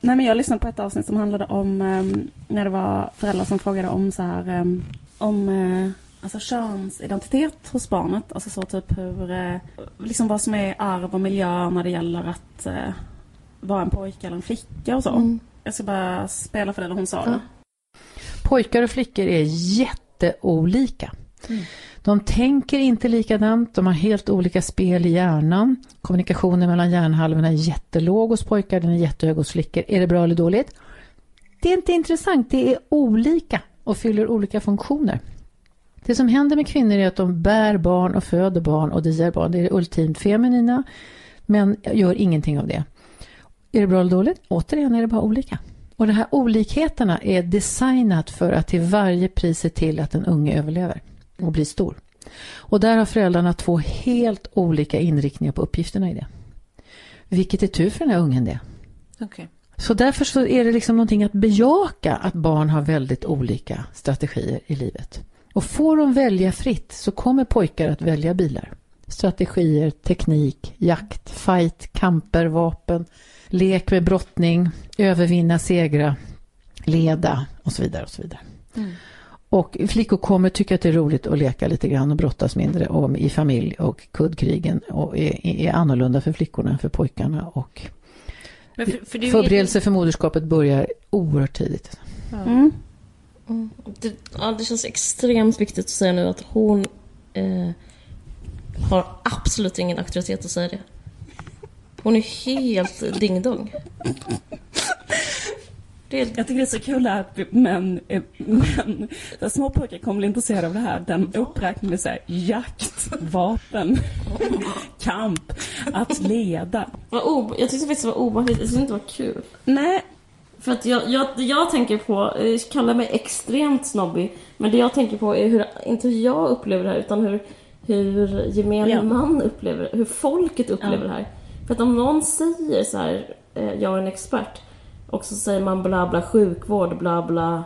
Nej men jag lyssnade på ett avsnitt som handlade om ehm, när det var föräldrar som frågade om så här ehm, om eh, alltså könsidentitet hos barnet. Alltså så typ hur eh, liksom vad som är arv och miljö när det gäller att eh, vara en pojke eller en flicka och så. Mm. Jag ska bara spela för det hon sa. Ja. Pojkar och flickor är jätteolika. Mm. De tänker inte likadant, de har helt olika spel i hjärnan. Kommunikationen mellan hjärnhalvorna är jättelåg hos pojkar, den är jättehög hos flickor. Är det bra eller dåligt? Det är inte intressant, det är olika och fyller olika funktioner. Det som händer med kvinnor är att de bär barn och föder barn och diar barn. Det är det ultimt feminina, men gör ingenting av det. Är det bra eller dåligt? Återigen är det bara olika. Och de här olikheterna är designat för att till varje pris se till att den unge överlever och blir stor. Och där har föräldrarna två helt olika inriktningar på uppgifterna i det. Vilket är tur för den här ungen det. Okay. Så därför så är det liksom någonting att bejaka att barn har väldigt olika strategier i livet. Och får de välja fritt så kommer pojkar att välja bilar. Strategier, teknik, jakt, fight, kamper, vapen, lek med brottning, övervinna, segra, leda och så vidare. Och så vidare. Mm. Och flickor kommer tycka att det är roligt att leka lite grann och brottas mindre och i familj och kuddkrigen och är, är annorlunda för flickorna än för pojkarna. Och för, för förberedelse för moderskapet börjar oerhört tidigt. Mm. Mm. Det, ja, det känns extremt viktigt att säga nu att hon eh, har absolut ingen auktoritet att säga det. Hon är helt dingdong. Är, Jag tycker det är så kul att män, eh, män där små pojkar kommer bli intresserade av det här. Den uppräkningen är så här, jakt, vapen, kamp, att leda. Vad o, jag tyckte faktiskt det var obehagligt, jag tyckte inte det var kul. Nej, För att jag, jag, det jag tänker på, eh, jag kallar mig extremt snobbig, men det jag tänker på är hur, inte hur jag upplever det här, utan hur, hur gemene Ja. man upplever det, hur folket upplever Ja. det här. För att om någon säger så här, eh, jag är en expert, och så säger man bla bla sjukvård, bla bla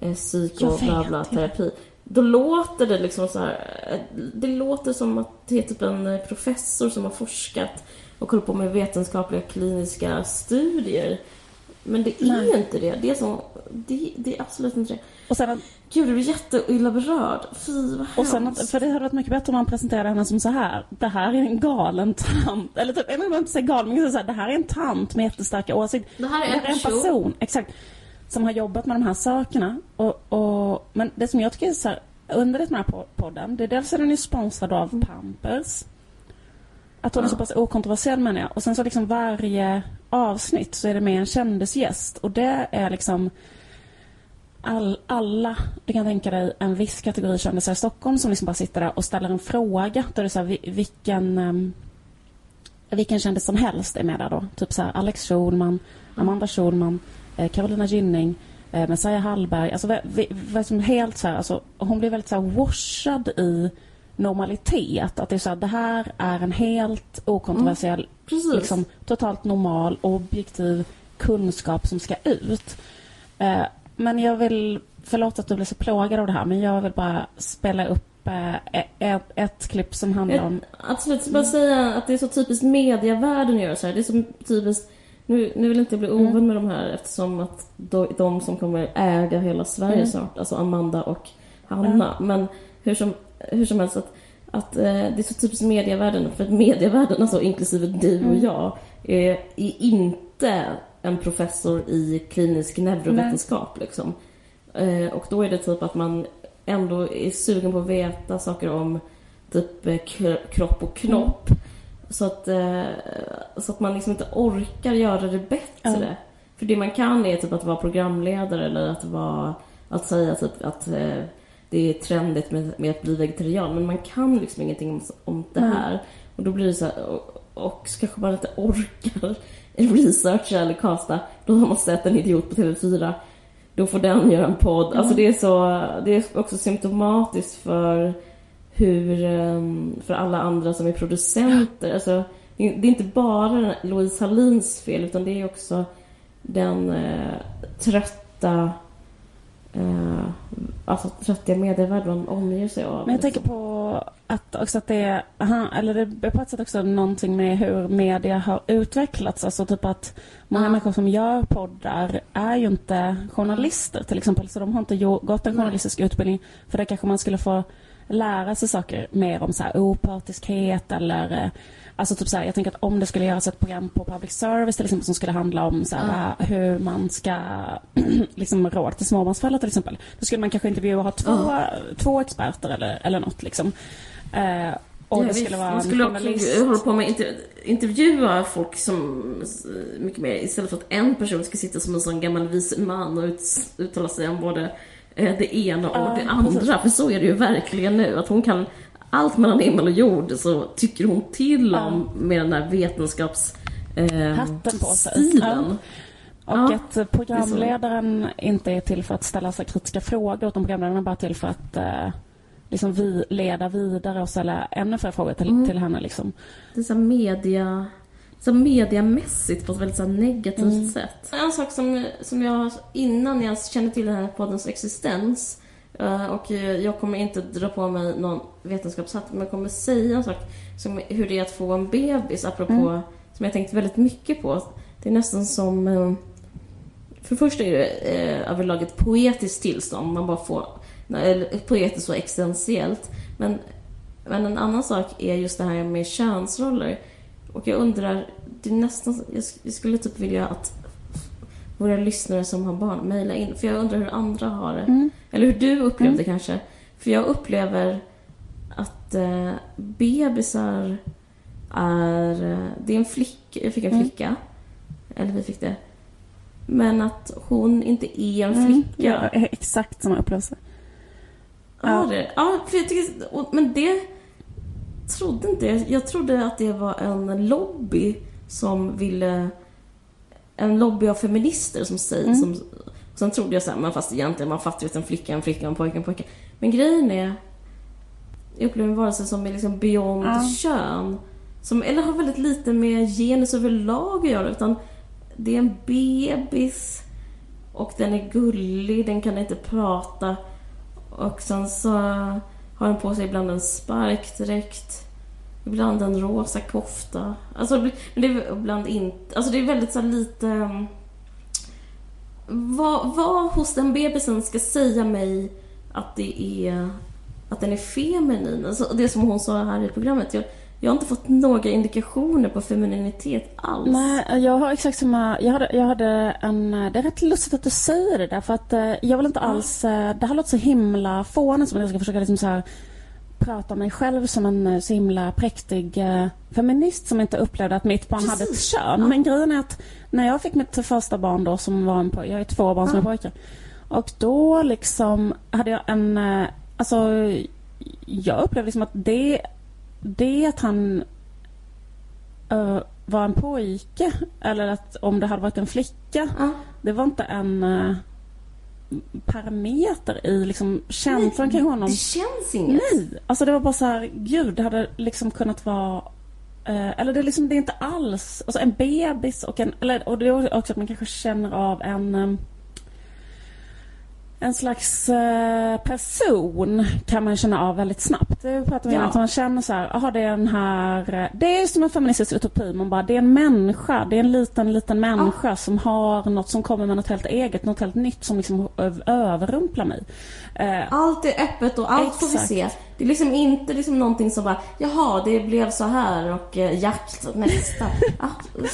eh, psyko, bla bla terapi. Då låter det liksom så här, eh, det låter som att det är typ en professor som har forskat och håller på med vetenskapliga kliniska studier. Men det är Nej. inte det. Det är, som, det, det är absolut inte det. och sen, att- Gud, du blir jätteilla berörd. Fy, vad och sen att, för det hade varit mycket bättre om man presenterade henne som så här. Det här är en galen tant. Eller typ, jag menar inte säga galen, men så här, det här är en tant med jättestarka åsikter. Det här är Det en här är en person. person, exakt, som har jobbat med de här sakerna. Och, och, men det som jag tycker är så här underligt med den här po- podden, det är dels är den ju sponsrad av Pampers. Att hon är så pass okontroversiell menar jag. Och sen så liksom varje avsnitt så är det med en kändisgäst. Och det är liksom all, alla, du kan tänka dig en viss kategori kändisar i Stockholm som liksom bara sitter där och ställer en fråga. Då är det så här, vi- vilken, ehm, vilken kändis som helst är med där då. Typ så här Alex Schulman, Amanda Schulman, eh, Carolina Gynning, eh, Messiah Hallberg. Alltså, vi, vi, vi, som helt så här, alltså, hon blir väldigt så här washad i normalitet. Att det är så här, det här är en helt okontroversiell, Precis. liksom, totalt normal, objektiv kunskap som ska ut. Eh, men jag vill, förlåt att du blir så plågad av det här, men jag vill bara spela upp eh, ett, ett klipp som handlar om... Absolut, jag ska bara säga att det är så typiskt medievärlden att göra så här. Det är så typiskt... Nu, nu vill inte jag bli ovän Mm. med de här eftersom att de, de som kommer äga hela Sverige Mm. snart, alltså Amanda och Hanna. Men hur som, hur som helst, att, att eh, det är så typiskt medievärlden. För att medievärlden, alltså inklusive du och Mm. jag, är, är inte en professor i klinisk neurovetenskap. Liksom. Eh, och då är det typ att man ändå är sugen på att veta saker om typ eh, kropp och knopp. Så, att, eh, så att man liksom inte orkar göra det bättre. Ja. För det man kan är typ att vara programledare eller att vara att säga typ att eh, det är trendigt med, med att bli vegetarian. Men man kan liksom ingenting om, om det här. Och då blir det så här, och, och så kanske man inte orkar researcha eller casta. Då har man sett en idiot på TV4. Då får den göra en podd. Alltså det är så, det är också symptomatiskt för hur, ehm, för alla andra som är producenter. Alltså det är inte bara Louise Hallins fel utan det är också den eh, trötta eh, alltså tröttiga medievärld man omger sig av. Men jag tänker på att också att det är, aha, eller det är på ett sätt också någonting med hur media har utvecklats. Alltså typ att många Ja. människor som gör poddar är ju inte journalister till exempel. Så de har inte gått en journalistisk utbildning. För det kanske man skulle få lära sig saker mer om så här opartiskhet eller eh, Alltså typ så här, jag tänker att om det skulle göras ett program på public service till exempel som skulle handla om så här, hur man ska liksom råd till småbarnsföräldrar till exempel. Då skulle man kanske intervjua och ha två, två experter eller, eller något liksom. Eh, och Ja, det visst. skulle vara Man skulle också hålla på med att inter- intervjua folk som mycket mer istället för att en person ska sitta som en sån gammal vis man och ut, uttala sig om både eh, det ena och Ja, det andra. För så är det ju verkligen nu. Att hon kan allt mellan himmel och jord så tycker hon till Ja. om med den där vetenskaps... Eh. Och Ja, att programledaren inte är till för att ställa sig kritiska frågor utan programledaren är bara till för att eh, liksom vi leda vidare och ställa ännu fler frågor till, Mm. till henne. Liksom. Det är så här media, så här mediamässigt på ett väldigt så här negativt Mm. sätt. En sak som, som jag, innan jag kände till den här poddens existens eh, och eh, jag kommer inte dra på mig någon vetenskapshatt men jag kommer säga en sak som hur det är att få en bebis apropå Mm. som jag tänkt väldigt mycket på. Det är nästan som eh, för det första är det eh, överlag ett poetiskt tillstånd. Man bara får... Eller poetiskt och existentiellt. Men, men en annan sak är just det här med könsroller. Och jag undrar, det är nästan... Jag skulle typ vilja att våra lyssnare som har barn mejla in. För jag undrar hur andra har det. Mm. Eller hur du upplevde kanske. För jag upplever att eh, bebisar är... Eh, det är en flicka. Jag fick en Mm. flicka. Eller vi fick det. Men att hon inte är en Mm. flicka. Ja, eh, exakt samma upplevelse. Ja, det, ja för jag tycker, men det trodde inte jag. Jag trodde att det var en lobby som ville... En lobby av feminister som säger... Mm. Som, sen trodde jag så här, men fast egentligen man fattar ju att en flicka är en flicka, en pojke en pojke. Men grejen är... Jag upplever en varelse som är liksom beyond Ja. kön. Som, eller har väldigt lite med genus överlag att göra. Utan det är en bebis och den är gullig, den kan inte prata. Och sen så har den på sig ibland en sparkdräkt. Ibland en rosa kofta. Alltså, men det är ibland inte... Alltså det är väldigt så lite... um, Vad, vad hos den bebisen ska säga mig att det är... Att den är feminin. Alltså det som hon sa här i programmet. Jag, jag har inte fått några indikationer på femininitet alls. Nej, jag har exakt samma... Jag hade, jag hade en... Det är rätt lustigt att du säger det där för att eh, jag vill inte alls... eh, Det här låter så himla fånigt som att jag ska försöka liksom så här prata om mig själv som en eh, så himla präktig eh, feminist som inte upplevde att mitt barn hade ett Precis. kön. Ja. Men grejen är att när jag fick mitt första barn då som var en pojke, jag är två barn som är pojkar. Och då liksom hade jag en, eh, alltså jag upplevde liksom att det, det att han eh, var en pojke eller att om det hade varit en flicka, Ja. det var inte en eh, parameter i liksom känslan kring honom. Det känns inget. Nej, alltså det var bara så här, gud, det hade liksom kunnat vara eh, eller det är liksom, det är inte alls, alltså en bebis och en, eller, och det är också att man kanske känner av en eh, en slags eh, person kan man känna av väldigt snabbt. Det pratar vi om Ja. att man känner så här, det är den här, eh, det är som en feministisk utopi, man bara, det är en människa, det är en liten, liten människa som har något som kommer med något helt eget, något helt nytt som liksom överrumplar mig. Eh, Allt är öppet och allt får vi Exakt. se. Det är liksom inte liksom någonting som bara, jaha, det blev så här och eh, jakt nästa. Ab-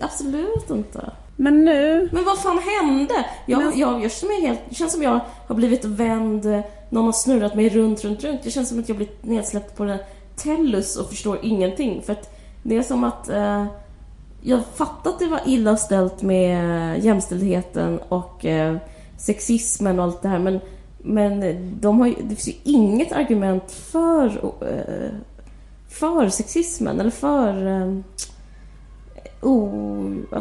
Absolut inte. Men nu Men vad fan hände? Jag, Men- jag, jag mig helt, det känns som jag har blivit vänd, eh, någon har snurrat mig runt, runt, runt. Det känns som att jag blivit nedsläppt på en tellus och förstår ingenting. För att det är som att eh, jag fattar att det var illa ställt med jämställdheten och eh, sexismen och allt det här men, men de har ju, det finns ju inget argument för, eh, för sexismen eller för eh, o,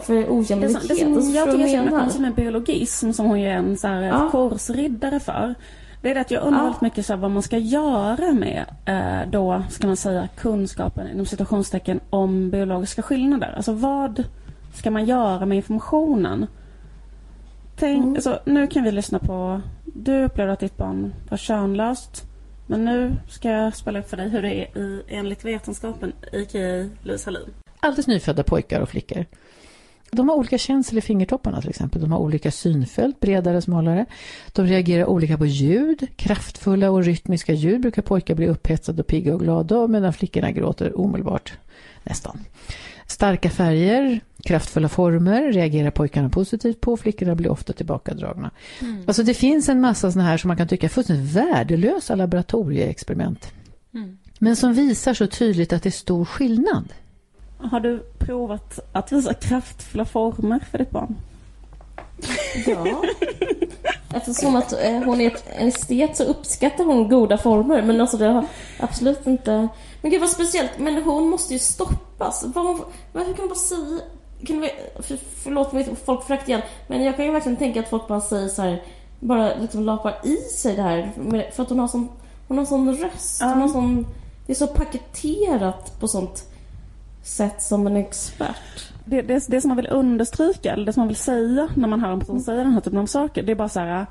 för Det som, ojämlikhet. det som Alltså, jag förstår tycker är jag som, menar? som är biologism, som hon ju är en så här, Ja. kursriddare för. Det är det att jag undrar Ja. väldigt mycket så här, vad man ska göra med eh, då, ska man säga, kunskapen inom situationstecken om biologiska skillnader. Alltså vad ska man göra med informationen? Tänk, Mm. alltså, nu kan vi lyssna på, du upplevde att ditt barn var könlöst. Men nu ska jag spela upp för dig hur det är i, enligt vetenskapen, a.k.a. Louise Hallin. Alldeles nyfödda pojkar och flickor. De har olika känsel i fingertopparna till exempel. De har olika synfält, bredare, smalare. De reagerar olika på ljud. Kraftfulla och rytmiska ljud brukar pojkar bli upphetsade och pigga och glada medan flickorna gråter omedelbart, nästan. Starka färger, kraftfulla former reagerar pojkarna positivt på, flickorna blir ofta tillbakadragna. Alltså det finns en massa sådana här som man kan tycka är fullständigt värdelösa laboratorieexperiment. Men som visar så tydligt att det är stor skillnad. Har du provat att visa kraftfulla former för ditt barn? Ja. Eftersom att eh, hon är en estet så uppskattar hon goda former. Men alltså det har absolut inte... Men gud vad speciellt. Men hon måste ju stoppas. Vad, vad, hur kan man bara säga... Kan vi, för, förlåt mig folkförakt igen. Men jag kan ju verkligen tänka att folk bara säger så här... Bara liksom lapar i sig det här. För att hon har sån, hon har sån röst. Hon har sån, det är så paketerat på sånt sätt som en expert. Det, det, det som man vill understryka, eller det som man vill säga när man hör en person säga den här typen av saker, det är bara så här.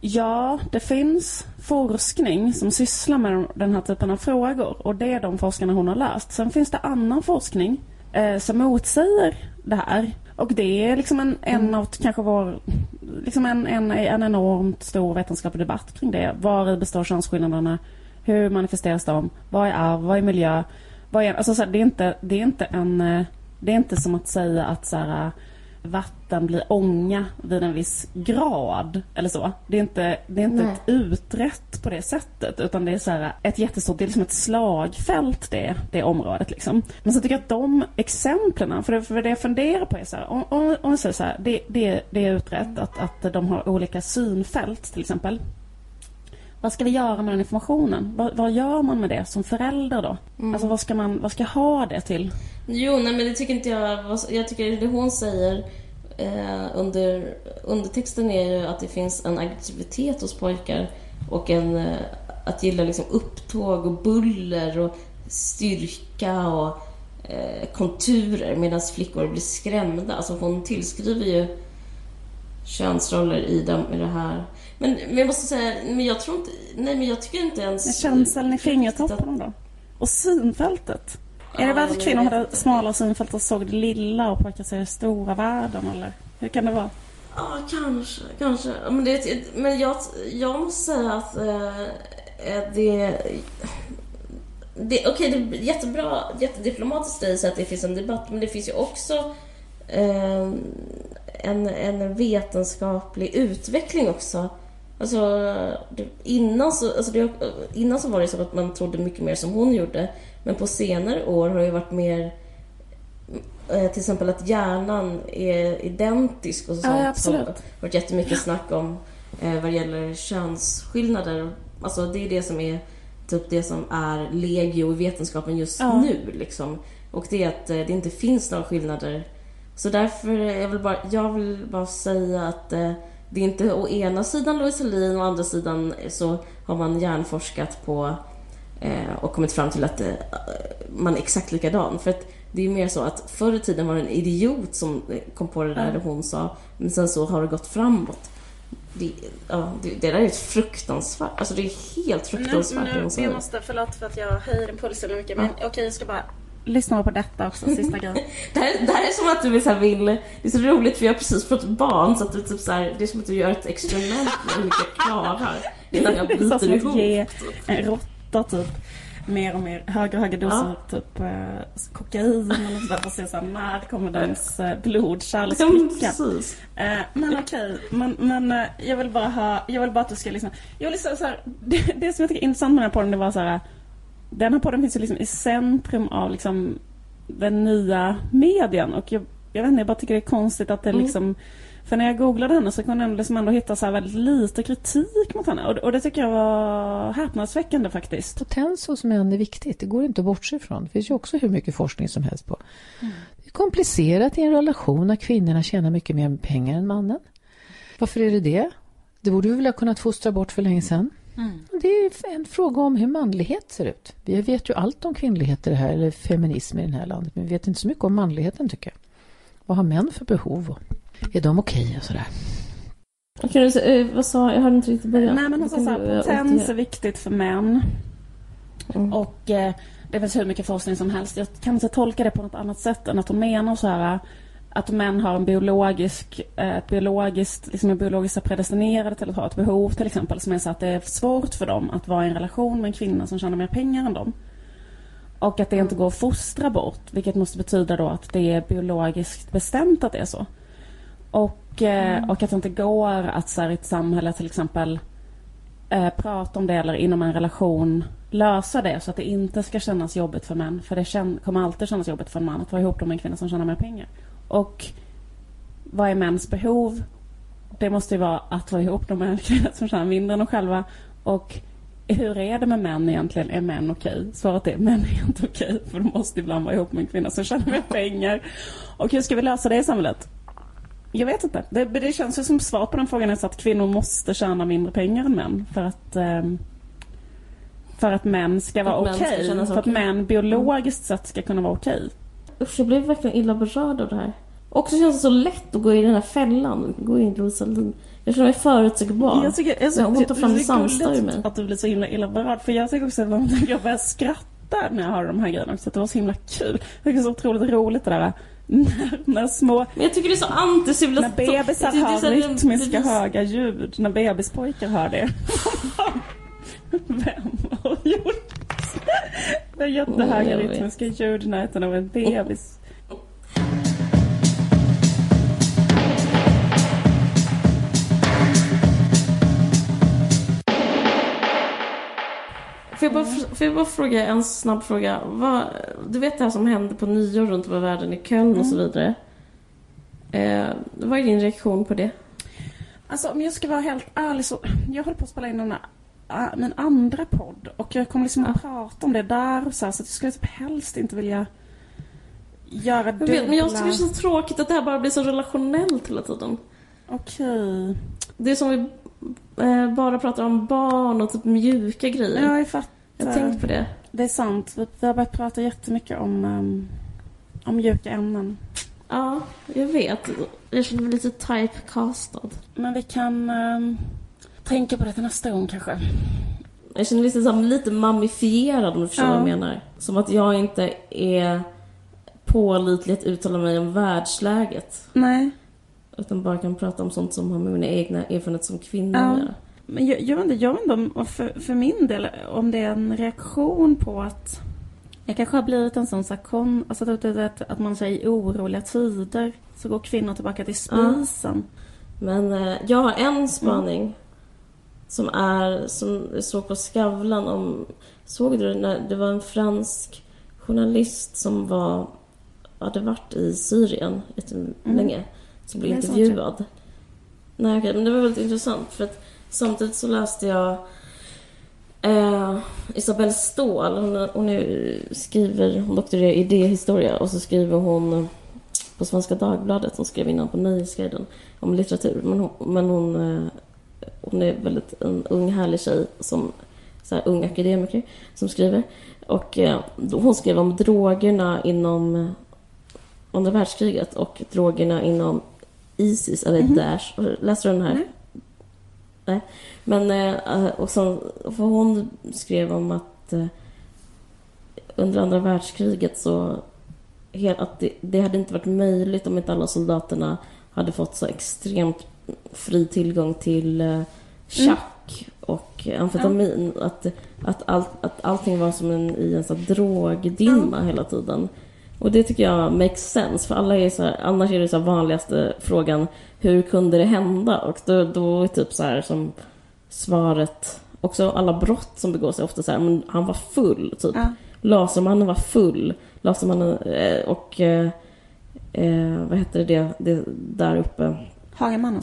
Ja, det finns forskning som sysslar med den här typen av frågor och det är de forskarna hon har läst. Sen finns det annan forskning eh, som motsäger det här. Och det är liksom en, en av kanske vår, liksom en, en, en enormt stor vetenskaplig debatt kring det. Var består könsskillnaderna? Hur manifesteras de? Vad är arv? Vad är miljö? Vad är, alltså så här, det, är inte, det är inte en... eh, Det är inte som att säga att så här, vatten blir ånga vid en viss grad eller så. Det är inte, det är inte Nej. ett utrett på det sättet utan det är så här, ett jättestort, det är liksom ett slagfält det, det området liksom. Men så tycker jag att de exemplen, för det, för det jag funderar på är så här, om, om, om så här, det, det, det är utrett att, att de har olika synfält till exempel. Vad ska vi göra med den informationen? Vad, vad gör man med det som förälder då? Alltså vad ska man vad ska ha det till? Jo, nej men det tycker inte jag. Jag tycker det hon säger eh, under undertexten är ju att det finns en aggressivitet hos pojkar och en eh, att gilla liksom upptåg och buller och styrka och eh, konturer medan flickor blir skrämda. Alltså hon tillskriver ju könsroller i, dem, i det här. Men, men jag måste säga, men jag tror inte, nej men jag tycker inte ens... Med känseln i fingertopparna då? Och synfältet? Är det bara att kvinnor hade smala synfält och såg det lilla och pojkar ser stora världen eller? Hur kan det vara? Ja, kanske. kanske. Men, det, men jag, jag måste säga att eh, det... det Okej, det är jättebra, jättediplomatiskt i sig att det finns en debatt, men det finns ju också eh, en, en vetenskaplig utveckling också. Alltså, det, innan, så, alltså det, innan så var det så att man trodde mycket mer som hon gjorde, men på senare år har det varit mer eh, till exempel att hjärnan är identisk och Ja, sånt. absolut. Det har varit jättemycket snack om eh, vad gäller könsskillnader. Alltså det är det som är typ det som är legio i vetenskapen just Ja. nu. Liksom. Och det är att eh, det inte finns några skillnader. Så därför, jag vill bara, jag vill bara säga att det är inte å ena sidan Louise Hallin och å andra sidan så har man hjärnforskat på eh, och kommit fram till att eh, man är exakt likadan. För att det är mer så att förr i tiden var det en idiot som eh, kom på det där Ja. hon sa, men sen så har det gått framåt. Det, ja, det, det där är ett fruktansvärt, alltså det är helt fruktansvärt det hon säger. måste, förlåt för att jag höjer din puls så mycket men okej jag ska bara lyssna på detta också, sista grejen. Det här, det här är som att du är så vill... Det är så roligt för jag har precis fått barn så att du typ så här, det är som att du gör ett experiment med hur mycket jag klarar innan jag Så biter som ihop. ge en råtta typ mer och mer, högre och högre doser typ eh, kokain eller sådär för att se såhär, när kommer dens eh, blodkärl Ja, spricka? precis. Eh, men okej, men, men eh, jag vill bara ha, jag vill bara att du ska lyssna. Jag vill säga så här, det, det som jag tycker är intressant med den här podden det var så här. Den här podden finns ju liksom i centrum av liksom den nya medien och jag, jag vet inte, jag bara tycker det är konstigt att det Mm. liksom för när jag googlade henne så kunde jag liksom ändå hitta så väldigt lite kritik mot henne och, och det tycker jag var häpnadsväckande faktiskt. Potens hos män är viktigt. Det går inte att bortse ifrån. Det finns ju också hur mycket forskning som helst på. Det är komplicerat i en relation när kvinnorna tjänar mycket mer pengar än mannen. Varför är det det? Det borde vi väl ha kunnat fostra bort för länge sedan. Mm. Det är en fråga om hur manlighet ser ut. Vi vet ju allt om kvinnlighet i det här, eller feminism i det här landet, men vi vet inte så mycket om manligheten tycker jag. Vad har män för behov? Är de okej och sådär? Säga, eh, vad sa jag? hörde inte riktigt början. Nej men alltså så här, potens är viktigt för män. Mm. Och eh, det finns hur mycket forskning som helst. Jag kan inte tolka det på något annat sätt än att hon menar så här att män har en biologisk, eh, ett biologiskt, liksom är biologiskt predestinerade till att ha ett behov till exempel som är så att det är svårt för dem att vara i en relation med en kvinna som tjänar mer pengar än dem. Och att det inte går att fostra bort, vilket måste betyda då att det är biologiskt bestämt att det är så. Och, eh, och att det inte går att så här, i ett samhälle till exempel eh, prata om det eller inom en relation lösa det så att det inte ska kännas jobbigt för män. För det kommer alltid kännas jobbigt för en man att vara ihop med en kvinna som tjänar mer pengar. Och vad är mäns behov? Det måste ju vara att vara ihop en kvinna som tjänar mindre än de själva. Och hur är det med män egentligen? Är män okej? Svaret är män är inte okej. För de måste ibland vara ihop med en kvinna som tjänar mer pengar. Och hur ska vi lösa det i samhället? Jag vet inte. Det, det känns ju som svar på den frågan är så att kvinnor måste tjäna mindre pengar än män. För att, ehm, för att män ska vara män okej. sig För att män biologiskt sett ska kunna vara okej. Usch, jag blev verkligen illa berörd av det här. Och så känns det så lätt att gå i den här fällan. Gå in i Rosalind. Jag känner mig förutsägbar. Jag tycker, jag, Ja, hon tar fram det är Sandstad ur mig. Att du blir så himla illa berörd. För jag tycker också att jag börjar skratta när jag hör de här grejerna också. Att det var så himla kul. Det är så otroligt roligt det där. När, när små Men jag tycker det är så anticivilisatorisk. När bebisar hör rytmiska höga ljud, när bebispojkar hör det. Vem har gjort det? Jättehöga jag vet. rytmiska ljud i närheten av en bebis. Får jag, bara, får jag bara fråga en snabb fråga? Vad, du vet det här som hände på nyår runt om i världen i Köln och så vidare. Eh, vad är din reaktion på det? Alltså om jag ska vara helt ärlig så, jag håller på att spela in den här, min andra podd och jag kommer liksom att prata om det där och så, här, så att jag skulle typ helst inte vilja göra dubbla... men jag tycker det är så tråkigt att det här bara blir så relationellt hela tiden. Okej. Det är som vi eh, bara pratar om barn och typ mjuka grejer. Ja, jag fattar. jag har tänkt på det. Det är sant. Vi har börjat prata jättemycket om, um, om mjuka ämnen. Ja, jag vet. Jag känner mig lite typecastad. Men vi kan ehm, tänka på det till nästa gång kanske. Jag känner mig liksom lite mammifierad om du förstår Ja. vad jag menar. Som att jag inte är pålitlig att uttala mig om världsläget. Nej. Utan bara kan prata om sånt som har med mina egna erfarenheter som kvinna Ja. att göra. Men jag, jag vet inte, jag vet inte om, för, för min del, om det är en reaktion på att jag kanske har blivit en sån så här kon, alltså att, att, att man säger i oroliga tider så går kvinnor tillbaka till spisen. Men eh, jag har en spaning som är, som såg på Skavlan om, såg du när det var en fransk journalist som var, hade varit i Syrien jättelänge, som blev Det är sant, intervjuad. Nej okej, men det var väldigt intressant för att samtidigt så läste jag eh, Isabelle Ståhl, hon, hon är, skriver, hon doktorerar i idéhistoria och så skriver hon på Svenska Dagbladet, hon skrev innan på Nöjesguiden om litteratur. Men hon, men hon, eh, hon är väldigt en ung härlig tjej som så här, ung akademiker som skriver. Och eh, hon skrev om drogerna inom eh, andra världskriget och drogerna inom Isis, eller Daesh. Läste du den här? Nej. Nej. Men, eh, och så, för hon skrev om att eh, under andra världskriget så att det, det hade inte varit möjligt om inte alla soldaterna hade fått så extremt fri tillgång till eh, chack och amfetamin. Att, att, allt, att allting var som en, i en sån drogdimma hela tiden. Och det tycker jag makes sense, för alla är så här, annars är det så vanligaste frågan hur kunde det hända? Och då, då är typ så här som svaret, också alla brott som begås är ofta så här, men han var full typ. Ja. Lasermannen var full. Lasermannen eh, och eh, eh, vad heter det, det där uppe? Hagamannen.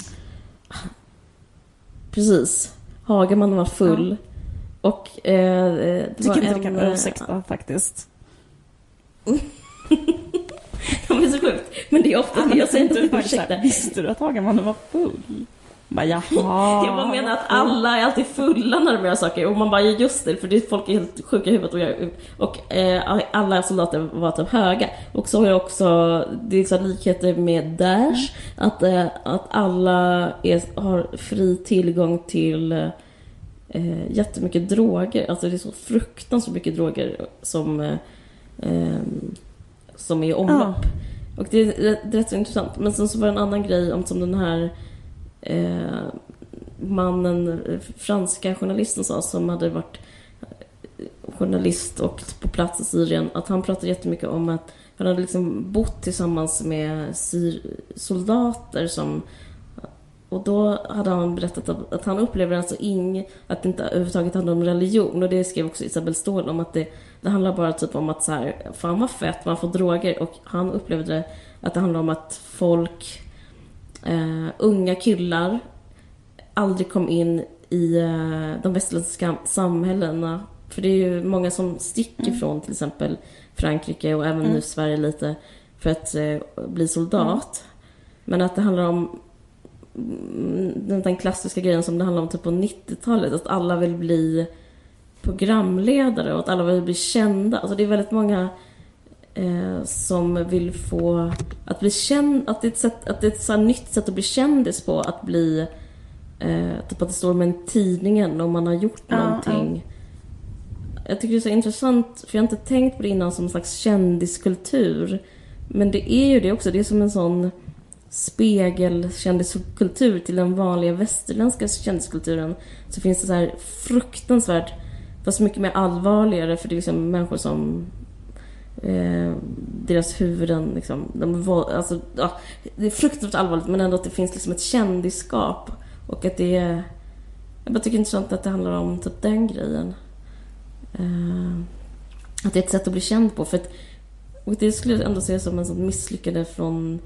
Precis. Hagamannen var full. Och eh, det Tycker var inte en... det kan eh, ursäkta faktiskt. Ja, men det är så sjukt. Men det är ofta, jag säger inte ursäkta. Visste du att Hagamannen var full? Bara, jaha. Jag bara menar att alla är alltid fulla när de gör saker och man bara, ja, just det, för det, folk är helt sjuka i huvudet och, jag, och eh, alla soldater var typ höga. Och så är det också, det är så likheter med Daesh, att, eh, att alla är, har fri tillgång till eh, jättemycket droger. Alltså det är så fruktansvärt mycket droger som, eh, eh, som är i omlopp. Och det är, rätt- det är rätt så intressant. Men sen så var det en annan grej om som den här eh, mannen, franska journalisten sa, som hade varit eh, journalist och på plats i Syrien, att han pratade jättemycket om att han hade liksom bott tillsammans med syr- soldater som och då hade han berättat att, att han upplever alltså ing, att det inte överhuvudtaget handlar om religion. Och det skrev också Isabel Ståhl om att det, det handlar bara typ om att så här, fan vad fett, man får droger. Och han upplevde att det handlar om att folk, eh, unga killar, aldrig kom in i eh, de västerländska samhällena. För det är ju många som sticker från till exempel Frankrike och även nu Sverige lite för att eh, bli soldat. Men att det handlar om mm, den, den klassiska grejen som det handlar om typ på 90-talet. Att alla vill bli programledare och att alla vill bli kända. Alltså det är väldigt många eh, som vill få... Att bli känd, att det är ett, sätt, att det är ett så nytt sätt att bli kändis på. Att bli... Eh, typ att det står med en tidningen om man har gjort Ja, någonting. Jag tycker det är så intressant, för jag har inte tänkt på det innan som en slags kändiskultur. Men det är ju det också, det är som en sån spegelkändiskultur till den vanliga västerländska kändiskulturen. Så finns det så här fruktansvärt, fast mycket mer allvarligare för det är liksom människor som eh, deras huvuden liksom, de alltså, ja, det är fruktansvärt allvarligt men ändå att det finns liksom ett kändisskap och att det är jag bara tycker det är intressant att det handlar om typ den grejen. Eh, att det är ett sätt att bli känd på. För att, och det skulle jag ändå se som en sån misslyckande från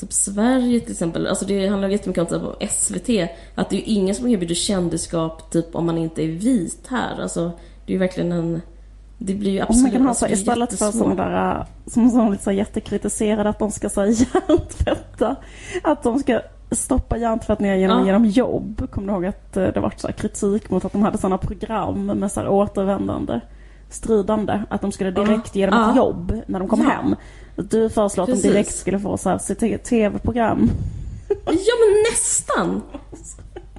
typ Sverige till exempel. Alltså det handlar jättemycket om typ, SVT. Att det är ju ingen som erbjuder kändisskap typ om man inte är vit här. Alltså det är ju verkligen en... Det blir ju absolut... kan ha alltså, så är istället för sådana där äh, som som så jättekritiserade att de ska säga hjärntvätta. Att de ska stoppa hjärntvättningar genom, Ja. genom jobb. Kommer du ihåg att eh, det var så kritik mot att de hade sådana program med så här återvändande stridande. Att de skulle direkt ge dem ett Ja. jobb när de kom Ja. hem. Du föreslår att Precis. de direkt skulle få så här se- tv-program. Ja men nästan!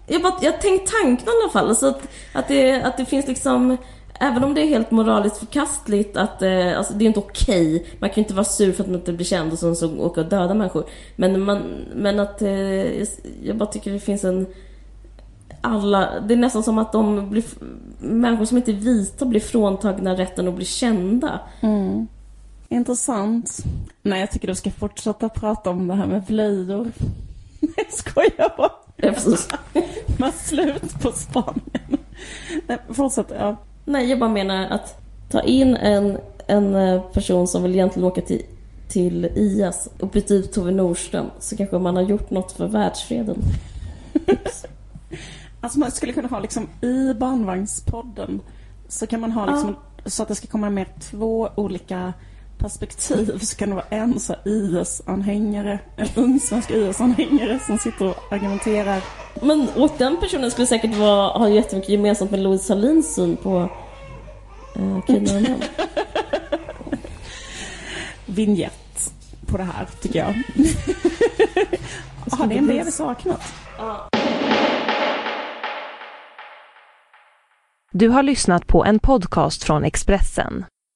Jag bara, jag har tänkt tanken i alla fall. Alltså att, att, det, att det finns liksom Även om det är helt moraliskt förkastligt att eh, alltså det är inte okej. Man kan ju inte vara sur för att man inte blir känd och sen så åka och döda människor. Men, man, men att eh, jag bara tycker det finns en alla, det är nästan som att de blir, människor som inte är vita blir fråntagna rätten att bli kända. Intressant. Nej, jag tycker du ska fortsätta prata om det här med blöjor. Jag skojar bara. Ja, precis. Men slut på Spanien. Nej, fortsätt. Ja. Nej, jag bara menar att ta in en, en eh, person som vill egentligen åka till, till IAS och byta ut Tove Nordström så kanske man har gjort något för världsfreden. Alltså man skulle kunna ha liksom i barnvagnspodden så kan man ha liksom så att det ska komma med två olika perspektiv så kan det vara en så IS-anhängare, en ung svensk IS-anhängare som sitter och argumenterar. Men och den personen skulle säkert vara, ha jättemycket gemensamt med Louise Salins syn på eh, kvinnor och män. Vignett på det här tycker jag. Jaha, det är en det vi saknat. Du har lyssnat på en podcast från Expressen.